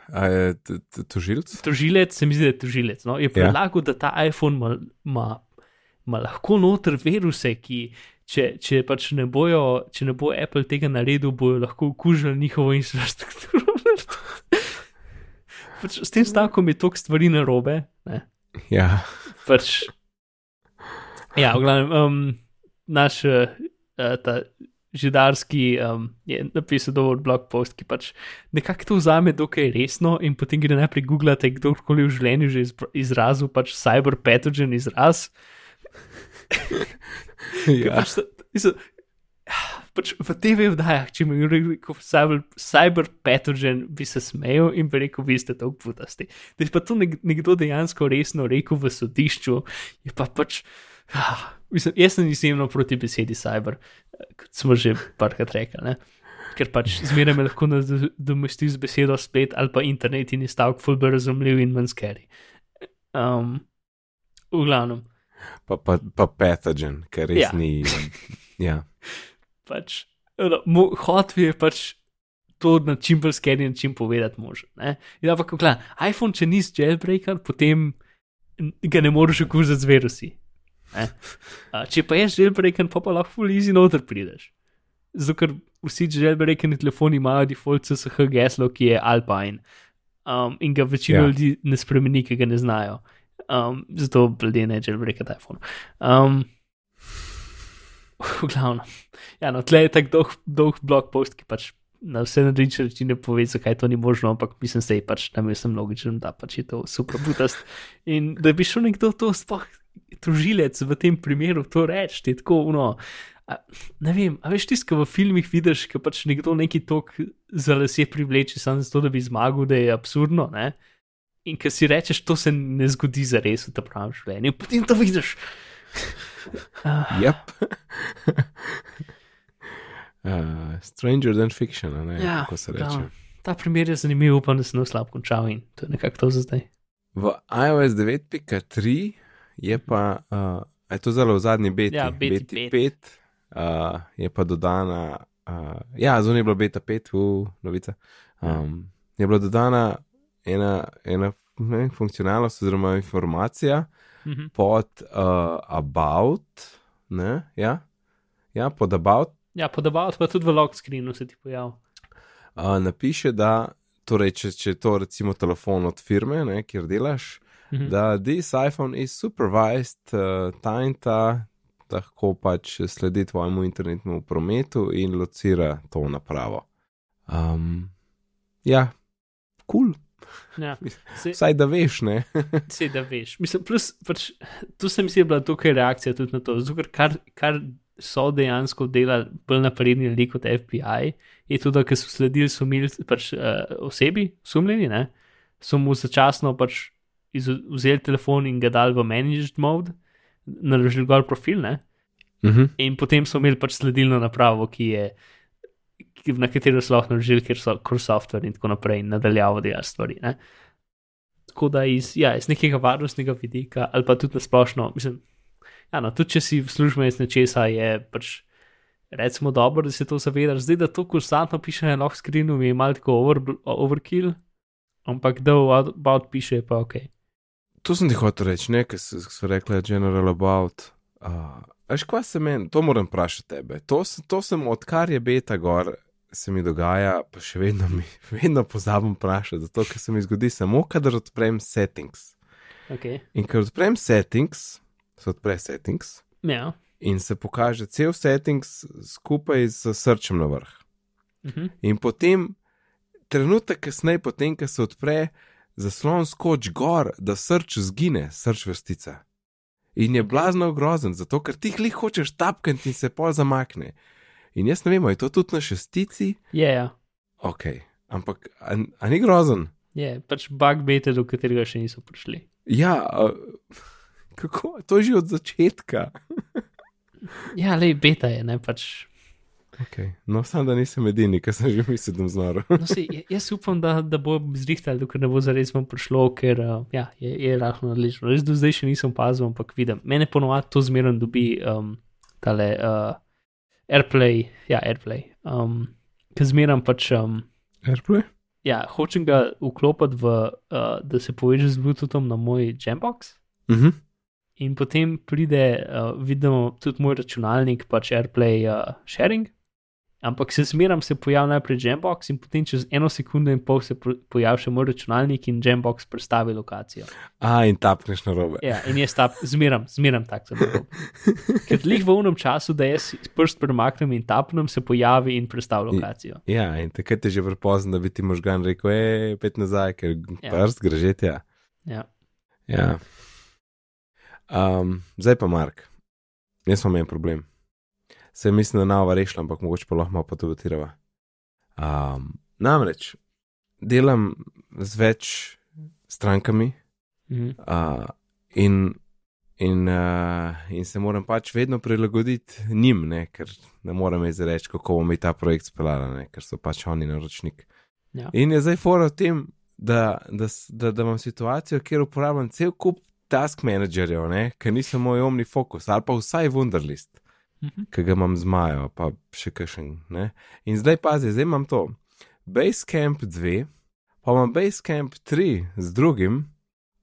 a je t- t- tožilc? tožilec, se mi zdi, da je tožilec. No, je predlagal, ja. da ta iPhone ima, ima, lahko noter viruse, ki, če, če pač ne bojo, če ne bo Apple tega naredil, bojo lahko okužili njihovo infrastrukturo. pač s tem stavkom je toliko stvari na robe. Ja. Pač, ja, v glavnem, um, naš uh, ta židarski um, je napisal dovolj blog post, ki pač nekako to vzame dokaj resno in potem gre najprej googlati, kdorkoli v življenju že izra- izrazil pač cyber pathogen izraz. ja. Pač, mislim, pač v TV vdajah, če mi rekel cyber, cyber pathogen, bi se smejal in bi rekel, vi ste tako putasti. Da je pa to nek, nekdo dejansko resno rekel v sodišču, je pa pač. Ah, mislim, jaz sem izjemno proti besedi cyber, kot smo že parkrat rekli. Ne? Ker pač zmeraj me lahko nadomesti z besedo splet ali pa internet in je stavek fulber razumljiv in manj skeri. Um, v glavnem, Pa, pa, pa pathogen, ker res Ja. ja. ni. Ja. pač, no, hotel je pač to na čim bolj skeri in čim povedati možen. In ampak, gledaj, iPhone, če nisi jailbreaker, potem ga ne moreš okužiti z virusi. A, če pa je jailbreaker, pa pa lahko full easy noter prideš. Zato, ker vsi jailbreakeni telefoni imajo default CSH geslo, ki je Alpine. Um, in ga večina Ja. ljudi ne spremeni, ki ga ne znajo. Um, zato ljudje ne jailbreakati iPhone. Um, v glavnem. Ja, no, tle je tako dolg, dolg blog post, ki pač na vse različne načine pove, zakaj to ni možno, ampak mislim, da je pač tam jaz sem logičen, da pač je to super butast. In da bi šel nekdo to sploh tožilec v tem primeru to reči, je tako uno. A, ne vem, a veš tisto, ko v filmih vidiš, ko pač nekdo neki tok za lase privleče samo zato, da bi zmagal, da je absurdno, ne? In ko si rečeš, to se ne zgodi za res v tem pravem življenju, potem to vidiš. Uh, Yep. uh, stranger than fiction, ne, Ja, kako se da. reče. ta primer je zanimiv, upam, da se ne bo slab končal in to je nekako to za zdaj. V iOS 9.3 je pa, uh, je to zelo v zadnji beti, Ja, beti beti pet. 5, uh, je pa dodana, uh, ja, zunaj je bila beta 5, v novica. Um, je bila dodana ena, ena ne, funkcionalnost oziroma informacija Mhm. pod uh, about, ne, ja, ja, pod about. Ja, podobal pa tudi v lock screenu se ti pojavi. Uh, napiše, da torej, če, če je to recimo telefon od firme, ne, kjer delaš, Mhm. da this iPhone is supervised, uh, ta in ta lahko pač sledi tvojemu internetnemu prometu in locira to napravo. Um, ja, kul, cool. Ja, se, vsaj da veš, ne. se da veš. Mislim, plus, pač, tu se mi je bila tukaj reakcija tudi na to. Zato, ker kar, kar so dejansko delali bolj napredni ljudje kot FBI, je da ko so sledili sumil, pač, uh, osebi, sumljeni, ne, so mu začasno pač iz, vzeli telefon in ga dali v managed mode, naložili gor profil, ne, uh -huh. in potem so imeli pač sledilno napravo, ki je. ki- Na katero so lahko naložili, ker so core software in tako naprej, nadaljavo delajo stvari. Ne? Tako da iz, ja, iz nekega varnostnega vidika, ali pa tudi na splošno, mislim, ja, no, tudi če si službenec nečesa, je pač recimo dobro, da se to zavedaš. Zdaj, da to konstantno piše na lock screenu, je malo tako over, overkill, ampak da v about piše, pa ok. To sem ti hotel reči, ne, ker so rekli general about. Uh, Veš, kva se meni, to moram vprašati tebe. To, to sem, odkar je beta gor, se mi dogaja, pa še vedno mi, vedno pozabim vprašati, zato ker se mi zgodi samo, kadar odprem settings. okay. In ker odprem settings, se odpre settings Ja. in se pokaže cel settings skupaj z srčem na vrh. Mhm. In potem, trenutek kasneje, potem, ko se odpre, zaslon skoč gor, da srč zgine, srč vrstica. In je blazno grozen, zato ker ti jih hočeš tapkati in se pol zamakne. In jaz ne vem, je to tudi na šestici, Je, ja. ok, ampak a, a ni grozen. Je pač bug beta, do katerega še niso prišli. Ja, uh, kako? To je že od začetka. Ja, le beta je, ne pač. Okay. No, sam da nisem edini, ki sem že mislil, da bom znoro. No, sej, j- jaz upam, da, da bo zrihtali, dokler ne bo zares vam prišlo, ker uh, ja, je, je rahlo odlično. Res do zdaj še nisem opazil, ampak vidim. Mene ponovadi to zmerno dobi um, tale uh, Airplay, ja, Airplay. Um, ker zmerno pač. Um, Airplay? ja, hočem ga vklopiti, v, uh, da se poveže z Bluetoothom na moj Jambox. Uh -huh. In potem pride, uh, vidimo tudi moj računalnik, pač AirPlay uh, sharing. Ampak se zmeram se pojavi najprej Jambox in potem čez eno sekundo in pol se pojavi še moj računalnik in Jambox predstavi lokacijo. A, in tapneš na robe. Ja, in jaz tap, zmeram, zmeram tako zelo. Ker lih v unem času, da jaz prst premaknem in tapnem, se pojavi in predstavi lokacijo. Ja, in takrat je že prepozno, da bi ti možgan rekel, hej, pet nazaj, ker Ja. prst grežeti. Ja. Ja. Ja. Um, zdaj pa Mark, jaz imam en problem. Se mislim, da nava rešila, ampak mogoče pa lahko malo potubatirava. Um, namreč delam z več strankami Mhm. uh, in, in, uh, in se moram pač vedno prilagoditi njim, ne, ker ne morem izreči, kako bomo mi ta projekt speljali, ker so pač oni naročnik. Ja. In je zdaj fora v tem, da, da, da, da imam situacijo, kjer uporabljam cel kup task managerjev, ne, ker nisem moj omni fokus ali pa vsaj Wunderlist, Mhm. ki ga imam z Majo, pa še kakšen. Ne. In zdaj pazi, zdaj imam to. Basecamp 2, pa imam Basecamp 3 z drugim,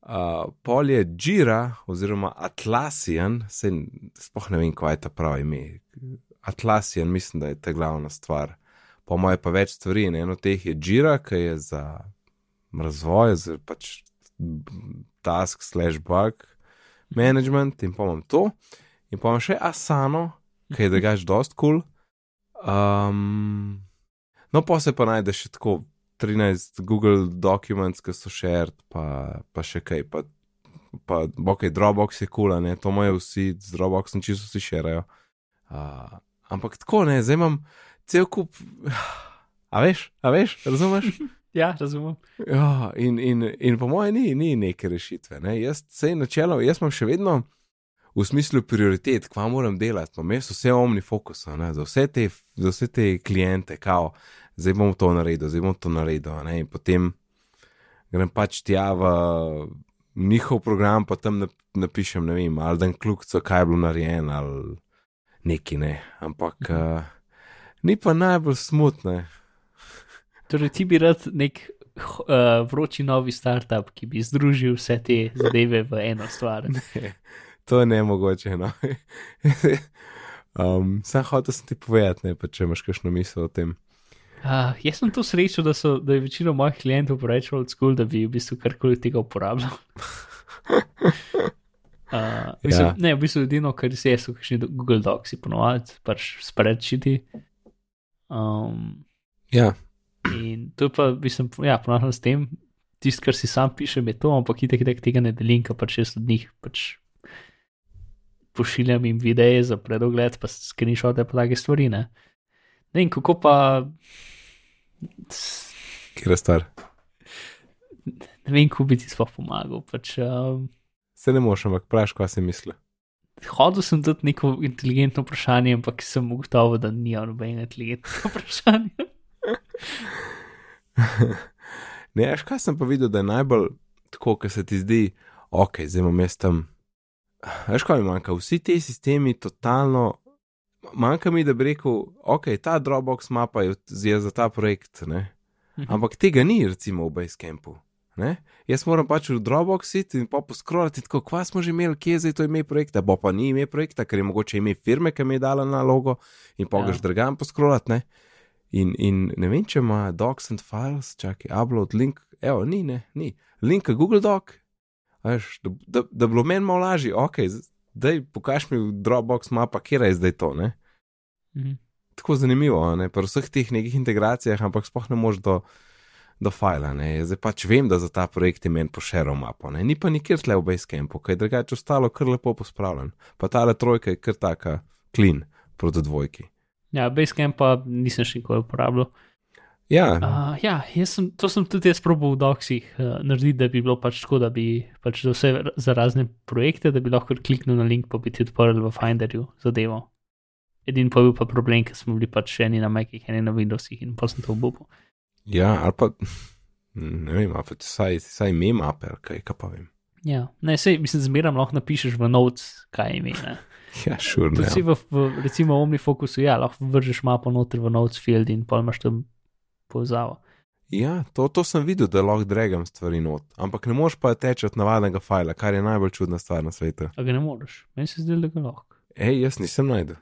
uh, pol je Jira oziroma Atlassian, se sploh ne vem, kaj je ta pravi ime. Atlassian, mislim, da je ta glavna stvar. Po moje pa več stvari, in eno teh je Jira, ki je za razvoj, za pač task slash bug management in pa imam to. In pa imam še Asano, ki je drugač dost kul. Cool. Um, no, pa se pa najde še tako 13 Google Documents, ki so shared, pa, pa še kaj. Pa, pa ok, Dropbox je kul, cool, to imajo vsi, z Dropboxom čisto vsi šerajo. Uh, ampak tako ne, zdaj imam cel kup. A veš, a veš, razumeš? Ja, razumem. Ja, in, in, in po mojem, ni, ni neke rešitve. Ne? Jaz se načelo, jaz imam še vedno v smislu prioritet, kva moram delati. Imam jaz vse omni fokus, ne? za vse te, za vse te klijente, kao, zdaj bom to naredil, zdaj bom to naredil. Ne? In potem grem pač tja v njihov program, pa tam nap- napišem, ne vem, ali dan kljukco, kaj je bilo narejeno, ali neki ne. Ampak uh, ni pa najbolj smutno. Torej, ti bi rad nek uh, vroči novi startup, ki bi združil vse te zadeve v eno stvar. To je ne mogoče. No. um, sam hotel sem ti povedati, ne, pa če imaš kakšno misel o tem. Uh, jaz sem to srečo, da, so, da je večina mojih klientov preveč old school, da bi v bistvu karkoli tega uporabljal. Uh, mislim, Ja. Ne, v bistvu edino, kar se je, so kakšni do- Google Docs, ponovadi, pač spreadsheeti. Um, Ja, in to je pa, mislim, ja, ponovno s tem, tisto, kar si sam pišem, je to, ampak itek, itek tega ne delim, ker pač jaz od njih pač pošiljam jim videe za predogled, pa screenshote, pa take stvari. Ne, ne vem, kako pa. kjer je star. Ne vem, kako bi ti sploh pomagal. Pač, um, Se ne moš, ampak praš, kaj si misli. hodil sem tudi neko inteligentno vprašanje, ampak sem ugotovil, da ni nobenega inteligentnega vprašanja. ne, veš, kaj sem pa videl, da je najbolj tako, ker se ti zdi, ok, zdaj imam jaz tam. Veš, kaj mi manjka? Vsi ti sistemi totalno. Manjka mi, da bi rekel, ok, ta Dropbox mapa je, za ta projekt, ne? ampak tega ni, recimo, v Basecampu. Ne? Jaz moram pač v Dropbox iti in pa poskrolati, tako kva smo že imeli, kje je zdaj to ime projekta, bo pa ni ime projekta, ker je mogoče ime firme, ki mi je dala nalogo in pa Ja. greš drugam poskrolati. Ne? In, in ne vem, če ima Docs and Files, čakaj, upload link, evo, ni, ne, ni. Link Google Doc, veš, da, da, da bilo meni malo lažje, ok, zdaj pokaž mi v Dropbox mapa, kje je zdaj to, ne. Mhm. Tako zanimivo, ne, pri vseh teh nekih integracijah, ampak sploh ne moreš do, do fajla, ne, zdaj pač vem, da za ta projekt je meni pošeral mapo, ne, ni pa nikjer tle v Basecampu, kaj drugače ostalo kar lepo pospravljen, pa tale trojka je kar taka clean proti dvojki. Ja, Basecamp pa nisem še nikoli uporabljal. Ja, Uh, ja, sem, to sem tudi jaz probal v doksih uh, narediti, da bi bilo pač tako, da bi pač za vse za razne projekte, da bi lahko kliknil na link, pa bi ti odprl v Finderju zadevo. Edini pa je bil pa problem, ker smo bili pač eni na Macih, eni na Windowsih in pa sem to obupal. ja, ali pa ne vem, ali pa vsaj, vsaj ime mape, ali kaj, kaj pa vem. Ja, ne, sej, mislim, zmeraj lahko napišeš v notes, kaj ime. ne. Ja, šur, Tudi ne. si v, v, recimo, OmniFocusu, ja, lahko vržeš mapo noter v notes field in pa imaš tam povezavo. Ja, to, to sem videl, da lahko dregam stvari not, ampak ne moreš pa teči od navadnega fajla, kar je najbolj čudna stvar na svetu. A ga ne moreš, meni se zdi, da ga lahko. Ej, jaz nisem najdel.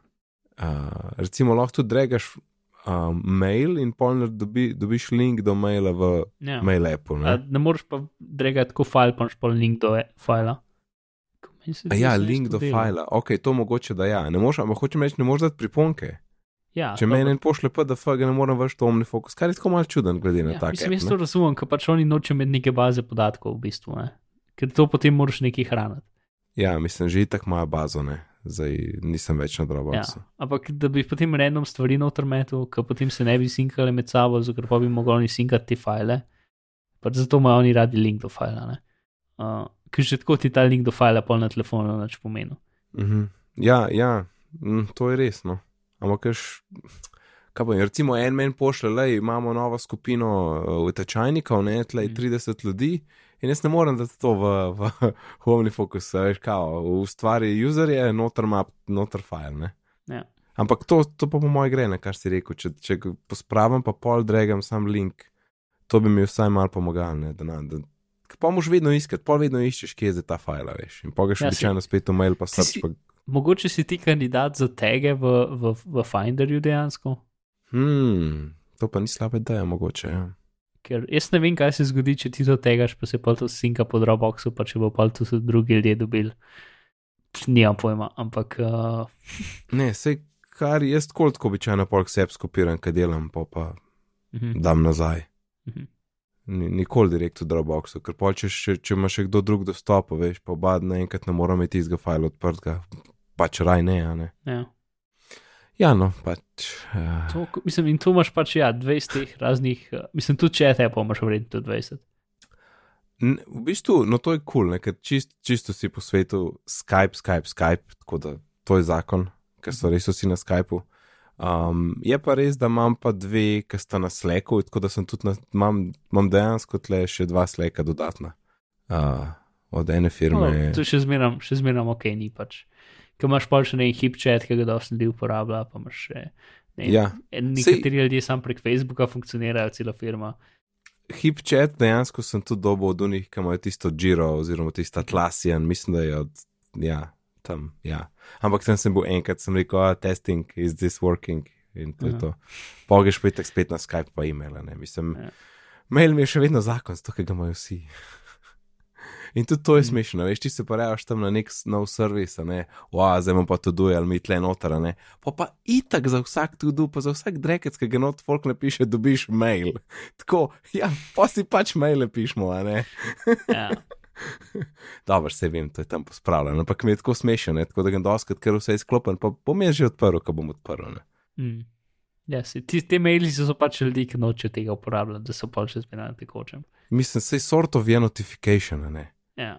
Uh, recimo, lahko tudi dregaš um, mail in polno dobi, dobiš link do maila v Ja. mail appu. A, Ne? ne moreš pa dregati tako file, pa imaš pa link do e- fila. Meni se A zdi, ja, link do fajla. Ok, to mogoče da ja. Ne moreš, ampak hočem reči, ne moreš dati priponke. Ja, Če meni en pošle PDF, ga ne morem vršiti v OmniFocus, kar je tako malce čuden, glede na ja, tak. mislim, jaz to razumem, ker pač oni nočejo imeti neke baze podatkov v bistvu, ne? ker to potem moraš nekaj hraniti. Ja, mislim, že itak imajo bazo, ne. Zdaj nisem več na Ja. Dropboxu. Ampak da bi potem random stvari noter metu, ker potem se ne bi sinkali med sabo, ker pa bi mogli oni sinkati te file. Pač zato imajo oni radi link do fila. ne. Uh, ker že tako ti ta link do fila pol na telefonu več pomeni. Mhm. Ja, ja, mm, to je res. Ampak, kaž, kaj pa, recimo, en men pošle, le imamo novo skupino uh, utečajnikov, ne, tlej Mhm. 30 ljudi. In jaz ne morem dati to v, v, OmniFocus, a veš, kao, ustvari userje, noter map, noter file. Ne. Ja. Ampak to, to pa po mojem gre, ne, kar si rekel. Če, če pospravim, pa pol dregam sam link, to bi mi vsaj malo pomagalo. Ne, da, na- da, pa moš vedno iskati, pol vedno iščeš, kje je ta file, veš. In pa ga še Ja, si- običajno spet v mail, pa search. si- Pa, Mogoče si ti kandidat za tege v, v, v Finderju dejansko. hmm, to pa ni slaba ideja, mogoče. Ja. Ker jaz ne vem, kaj se zgodi, če ti to tegaš, pa se pa to sinka po Dropboxu, pa če bo pa to drugi ljudje dobili. Nimam pojma, ampak uh, Ne, sej kar jaz tako tako običajno polk seb skopiram, kaj delam, pa pa mhm, dam nazaj. mhm. Ni, nikoli direkt v Dropboxu, ker pol če, še, če ima še kdo drug dostop, veš, pa oba naenkrat ne moramo imeti tistega fajla odprtega, pač raj ne, ne. ja. Ja, no, pač. Uh, to, mislim, in tu imaš pač ja, 20 teh raznih, uh, mislim, tudi če te pa imaš vredno tudi 20. n, v bistvu, no to je kul, cool, ker čist, čisto si po svetu Skype, Skype, Skype, tako da to je zakon, ker so res vsi na Skypu. Um, je pa res, da imam pa dve, ki sta na Slacku, tako da sem tudi na, imam, imam dejansko tle še dva Slacka dodatna. Uh, od ene firme. No, to še zmeram, še zmeram ok, ni pač. Ker imaš pa še neki hip chat, ki ga dosti ljudi uporablja, pa imaš še. Ne, Ja. Nekateri ljudje sam prek Facebooka funkcionirajo, cela firma. Hip chat dejansko sem tudi dobil od unih, ki imajo tisto Giro oziroma tisto Atlassian, mislim, da je od, ja, tam, ja. Ampak tam sem bil enkrat, sem rekel, ah, testing, is this working? In to je Aha. to. Pogeš pa itak spet na Skype pa e-mail, ne, mislim, Ja. mail mi je še vedno zakon, zato ker ga imajo vsi. In tudi to je Mm. smešno, veš, ti se pa rejaš tam na nek nov servis, ne, wow, zdaj imam pa to duje ali mi tle noter, a ne. Pa pa itak za vsak to do, pa za vsak drekec, ki ga not folk napiše, dobiš mail. Tako, ja, pa si pač maile pišemo, a ne. Ja. Dobro, se vem, to je tam pospravljeno, ampak mi je tako smešno, ne? tako da ga doskrat, ker vse je sklopen, pa bom jaz že odprl, ko bom odprl. Ne? Mm. Ja, si, ti, te maili so pač ljudi, ki nočejo tega uporabljati, da so pa še zmeraj na tekočem. Mislim, se je sort of je notification, ne. Ja.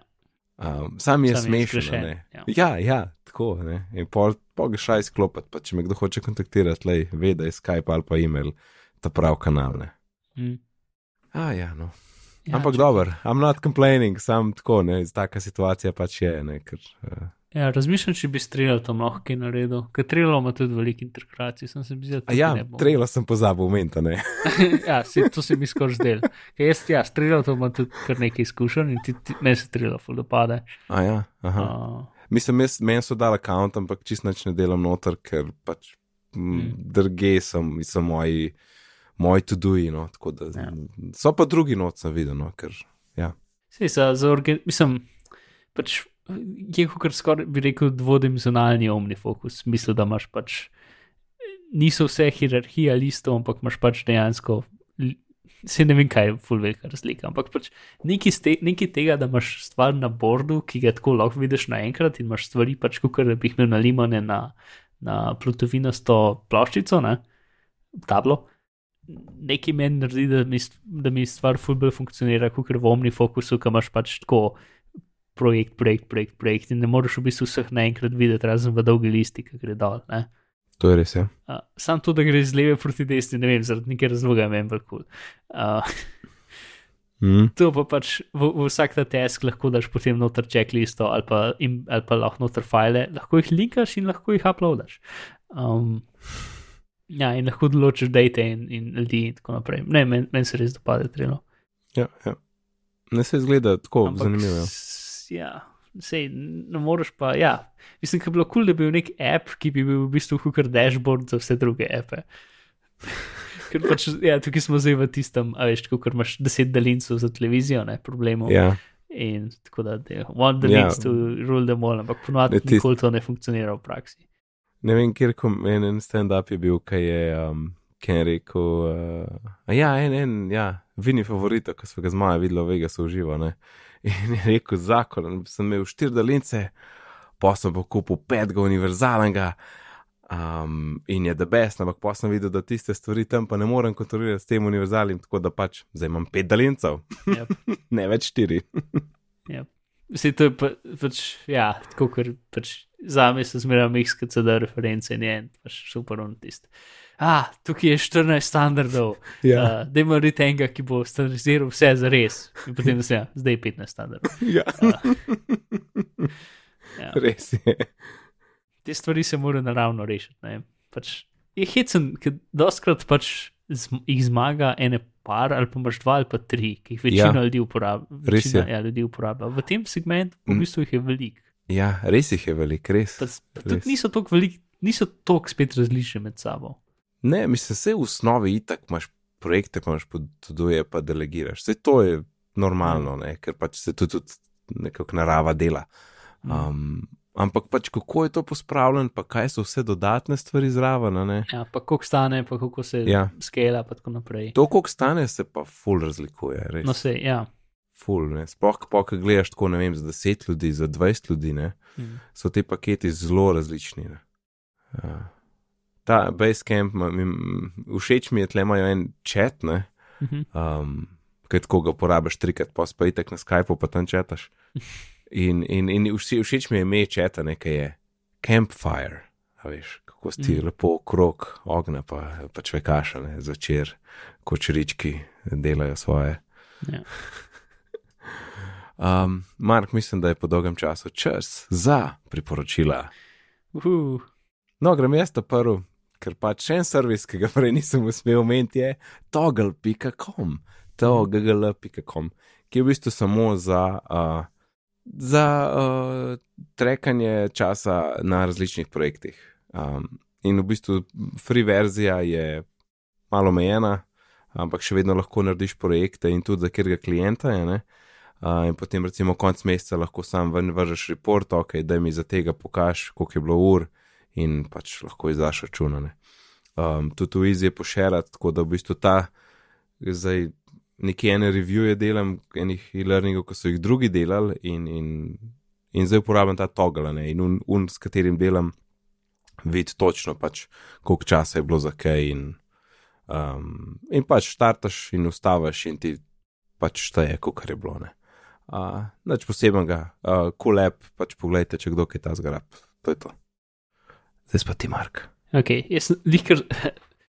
Um, sam je Sam je smešen, ne. ja. Ja, ja, tako, ne. In pol, pol ga šaj sklopiti, pa če me kdo hoče kontaktirati, lej, ve, da je Skype ali pa e-mail, ta prav kanal, ne. Mm. A ja, no. Ja, Ampak če- dobro, I'm not complaining, sam tako, ne, taka situacija pač je, ne, ker. Uh, Ja, razmišljam, če bi streljal tam lahko kaj naredil, ker streljal ima tudi veliko integracij, sem se bizal. ja, trela sem pozabil umenta, ne. ja, si, to se mi skoraj zdel. Ker jaz, ja, streljal to ima tudi kar nekaj izkušenj in ti, ti, meni se streljal, ful da pade. A ja, aha. Uh, Mislim, jaz, meni so dali račun, ampak čist nič ne delam noter, ker pač. Mm. drge sem, so moji, moji to-doji, no, tako da. Ja. So pa drugi noč sem videl, no, ker. Ja. Sej, za, za organ, mislim, pač je kot skoraj bi rekel dvodimenzionalni omnifokus, v smislu, da imaš pač, niso vse hierarhija listov, ampak imaš pač dejansko, se ne vem, kaj je full velika razlika, ampak pač nekaj, ste, nekaj tega, da imaš stvar na bordu, ki ga tako lahko vidiš naenkrat in imaš stvari pač, kot da bi jih imel nalimane na, na plutovinasto ploščico, ne, tablo. nekaj meni naredi, da mi, da mi stvar fulbol funkcionira, kot v omnifokusu, ki imaš pač tako projekt, projekt, projekt, projekt in ne moreš v bistvu vseh naenkrat videti, razen v dolgi listi, ki gre dol. Ne? To je res, ja. Uh, sam to, da gre z leve proti desni, ne vem, zaradi nekega razloga, meni pa kul. Uh, Mm. to pa pač v, v vsak ta task lahko daš potem noter checklisto ali pa, in, ali pa lahko noter file, lahko jih linkaš in lahko jih uploadaš. Um, ja, in lahko določiš date in, in ljudi in tako naprej. Ne, meni men se res dopade trelo. Ja, ja. Ne se izgleda tako Ampak zanimivo. ja. Ja, sej, ne moreš pa. Ja. Mislim, da bi bilo kul, cool, da bi bil nek app, ki bi bil v bistvu kot dashboard za vse druge appe. Ker pač, ja, tukaj smo zdaj v tistem, a veš, kot imaš deset daljincev za televizijo, ne problemov. Ja, In tako da, they want the Ja. leads to rule them all, ampak ponovadi tist- nikoli to ne funkcionira v praksi. ne vem, kjer kom, en, en stand-up je bil, kaj je, um, kaj je rekel. Uh, ja, en, en, ja, vini favorito, ki smo ga z Maja videli, vega so uživa. Ne? In je rekel, zakon, sem imel štiri daljince, pa sem pa kupil petega univerzalnega. Um, in je da best, ampak pa sem videl, da tiste stvari tam pa ne morem kontrolirati s tem univerzalnim, tako da pač zdaj imam pet daljincev, Yep. ne več štiri. Vse to je pa, pač, ja, tako ker pač za me so zmeraj XKCD reference in je en, pač super on tist. Ah, tukaj je 14 standardov, Ja, uh, da ima ritenga, ki bo standardiziral vse za res. In potem se, ja, zdaj je 15 standardov. ja. Ja. res je. Te stvari se morajo naravno rešiti. ne. Pač, je hecen, ker doskrat pač zm jih zmaga ene par ali pa imaš dva ali pa tri, ki jih večina Ja. ljudi uporablja. Večina ja, ljudi uporablja. V tem segmentu v Mm. bistvu jih je veliko. Ja, res jih je velik, res. Pa, pa tudi Res. niso tako veliki, niso tako spet različni med sabo. Ne, mislim, vse v osnovi itak imaš projekte, pa imaš poduje, pa delegiraš. Vse to je normalno, ne, ker pač se tudi, tudi nekako narava dela. Um, ampak pač kako je to pospravljeno, pa kaj so vse dodatne stvari zraven. Ja, pa koliko stane, pa kako se Ja. skela, pa tako naprej. To, koliko stane, se pa ful razlikuje, res. No, se, ja. Ful, ne. Sploh, pa, ko gledaš tako, ne vem, za 10 ljudi, za 20 ljudi, ne, Mm. so ti paketi zelo različni. Ne. Ja. Ta Basecamp, všeč mi je, tle imajo en chat, ne. Mhm. um, kaj tako ga uporabiš trikrat, pa spajtek na Skypu, pa tam četaš. In, in, in vsi, všeč mi je ime četa, nekaj je campfire, veš, kako si ti Mm. lepo okrog ognja, pa, pa čvekaša, ne, zvečer, kočerički delajo svoje. Ja. Um, Mark, mislim, da je po dolgem času čas za priporočila. Uhu. No, grem jaz ta prvi, ker pač še en servis, ki ga prej nisem uspel omeniti, je toggle.com, toggle.com, ki je v bistvu samo za, uh, za uh, trekanje časa na različnih projektih. Um, in v bistvu free verzija je malo omejena, ampak še vedno lahko narediš projekte in tudi za katerega klienta je. Ne? Uh, in potem, recimo, konc meseca lahko sam ven vržeš report, ok, da mi za tega pokaž, koliko je bilo ur, in pač lahko izdaš računane. Um, tudi v Easy je pošerati, tako da v bistvu ta, zdaj nekje ene revije delam, enih e-learningov, ki so jih drugi delali, in, in, in zdaj uporabljam ta toggle, ne, in un, un, s katerim delam, vidi točno, pač, koliko časa je bilo za kaj. In, um, in pač startaš in ustaviš, in ti pač šteje, koliko je bilo. Ne. Uh, Nič posebnega, uh, cool app, pač pogledajte, če kdo kaj ta zgrab. To je to. Zdaj pa ti, Mark. Ok, jaz sem likar.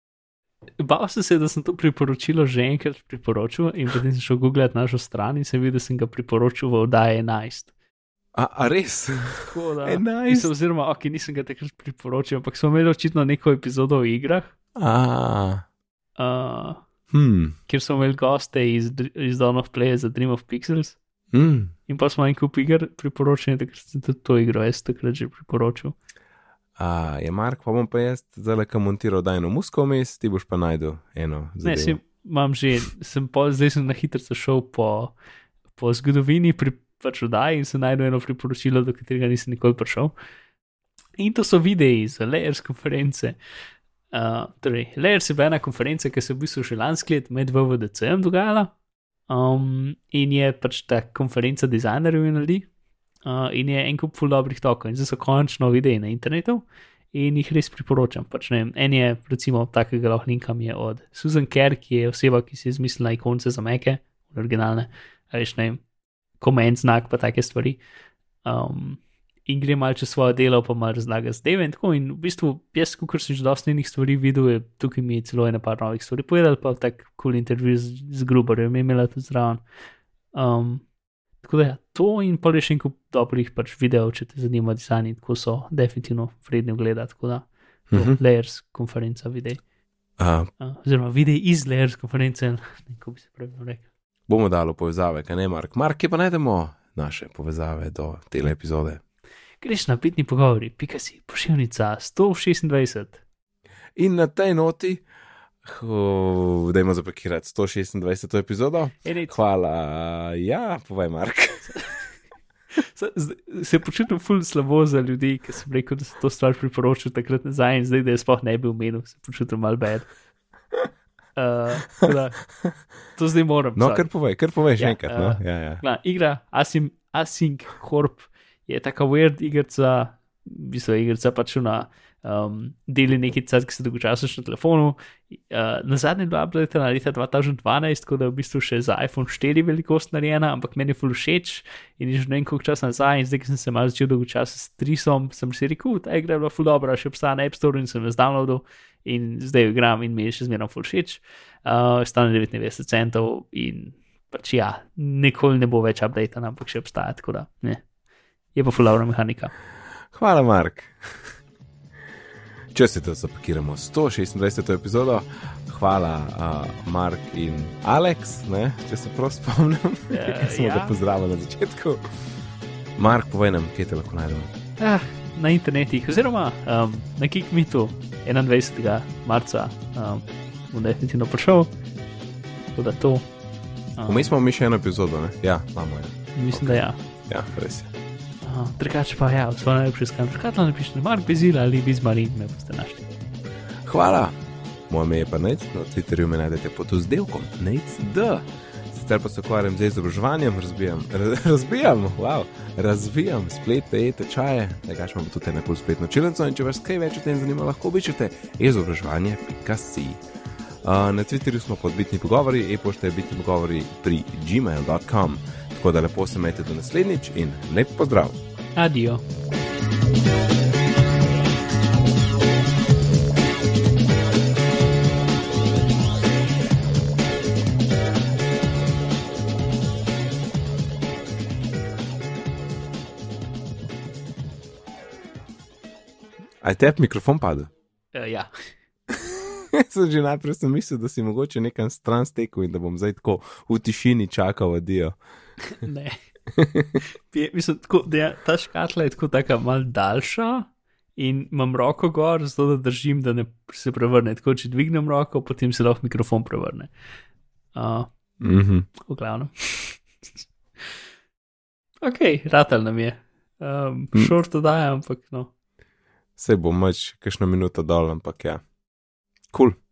Bal sem se, da sem to priporočilo že enkrat priporočil, in potem sem šel googlat našo stran in sem videl, da sem ga priporočil v oddaji 11. A, a res? Tako da, 11? Mislim, oziroma, ok, nisem ga takrat priporočil, ampak smo imeli očitno neko epizodo o igrah, A, uh, hm, kjer smo imeli goste iz, iz Dawn of Play za Dream of Pixels. hm. In pa smo en kup iger priporočili, takrat sem tudi to igro, jaz takrat že priporočil. A, je Mark, pa bom pa jaz zdaj le montiral dajno musko vmes, ti boš pa najdel eno. Ne, zadevo. si, imam že, sem pol, zdaj sem na hitro šel po, po zgodovini pri pač oddaji in sem najdel eno priporočilo, do katerega nisem nikoli prišel. In to so videi z Layers konference. Uh, torej, Layers je bila ena konferenca, ki se je v bistvu še lansko let med VVDC-jem dogajala. Um, in je pač ta konferenca dizajnerjev in ljudi. Uh, in je en kup full dobrih tokov, in zdaj so končno videi na internetu. in jih res priporočam. Pač, vem, en je, recimo, takega lahko linkam je od Susan Kerr, ki je oseba, ki si je izmislila ikonce za meke, originalne, veš, ne vem, koment znak, pa take stvari. Um, in gre malce čez svoje delo, pa malo razlaga zdaj in tako. In v bistvu, jaz, kot sem že dosti njenih stvari videl, je tukaj mi je celo ena par novih stvari povedal, pa tak kul cool intervju z, z Gruberjem je imela tudi zraven. Um, tako da, ja, to in pa še nekaj dobrih pač videov, če te zanima dizajn, tako so definitivno vredni ogleda. Tako da, uh -huh. Layers konferenca videi. Uh, Uh, oziroma, videi iz Layers konference, neko bi se pravilno rekel. bomo dali povezave, kaj ne, Mark. Mark, kje pa najdemo naše povezave do te epizode? Greš na pitni pogovori, pika si, pošiljnica 126. In na tej noti, da imamo zapakirati 126. epizodo. Ej, Hvala, ja, povej, Mark. Se, počutim ful slabo za ljudi, ki sem rekel, da se to stvar priporočil takrat nazaj in zdaj, da je sploh ne bi omenil, se počutim mal bed. Uh, da, to zdaj moram. No, sorry. kar povej, kar povej še Ja, enkrat. No? eh, Ja, ja. Gla, igra Asim, Async Corp je taka weird igrica, v bistvu igrica pač na um, deli neki cest, ki se dolgočasno na telefonu. Uh, na zadnje dva update na leta 2012, tako da je v bistvu še za iPhone 4 velikost narejena, ampak meni je full všeč in že ne vem koliko časa nazaj in zdaj, ki sem se malo začel dolgočasiti s trisom, sem si rekel, igra je bila full dobra, še obstaja na App Store in sem jo zdownloadil in zdaj jo igram in mi je še zmeraj full všeč. Uh, stane 99 centov in pač ja, nikoli ne bo več update, ampak še obstaja, tako da ne. Je pa fulavna mehanika. Hvala, Mark. Če se to zapakiramo 126. epizodo, hvala, uh, Mark in Alex, ne, če se prav spomnim, Ja, ki smo ja. ga pozdravili na začetku. Mark, povej nam, kje te lahko najdemo. Ah, na internetih, oziroma um, na Kikmitu 21. marca um, bom definitivno prišel. Tako da to. Um, Vmes smo mi še eno epizodo, ne? Ja, imamo jo. mislim, ok. da ja. Ja, res je. Drugače pa ja, v svojem najlepšem skanu. Škatla napišite, Mark Bezil ali Bizmarin, me boste našli. Hvala. Moje ime je pa Nec, na Twitterju me najdete pod vzdelkom Nec D. Sicer pa se ukvarjam z izobraževanjem, razbijam, raz, razbijam, wow, razvijam spletne e-tečaje, nekaj imamo tudi eno kul spletno čilnico in če vas kaj več o tem zanima, lahko obiščete izobraževanje.si. Uh, na Twitterju smo pod bitni pogovori, e-pošta je bitni pogovori pri gmail.com. Tako da lepo se majte do naslednjič in lep pozdrav. Adijo. A je tebi mikrofon padel? Uh, ja. sem že najprej sem mislil, da si mogoče nekam stran stekel in da bom zdaj tako v tišini čakal, adijo. Ne. Je, mislim, tako, je, ta škatla je tako taka mal daljša in imam roko gor, zato da držim, da ne se prevrne. Tako, če dvignem roko, potem se lahko mikrofon prevrne. Uh, Mhm. v glavnem. ok, ratal nam je. Um, Mm. Šort oddaja, ampak no. Sej bom mač, kakšno minuto dol, ampak ja. Kul. Cool.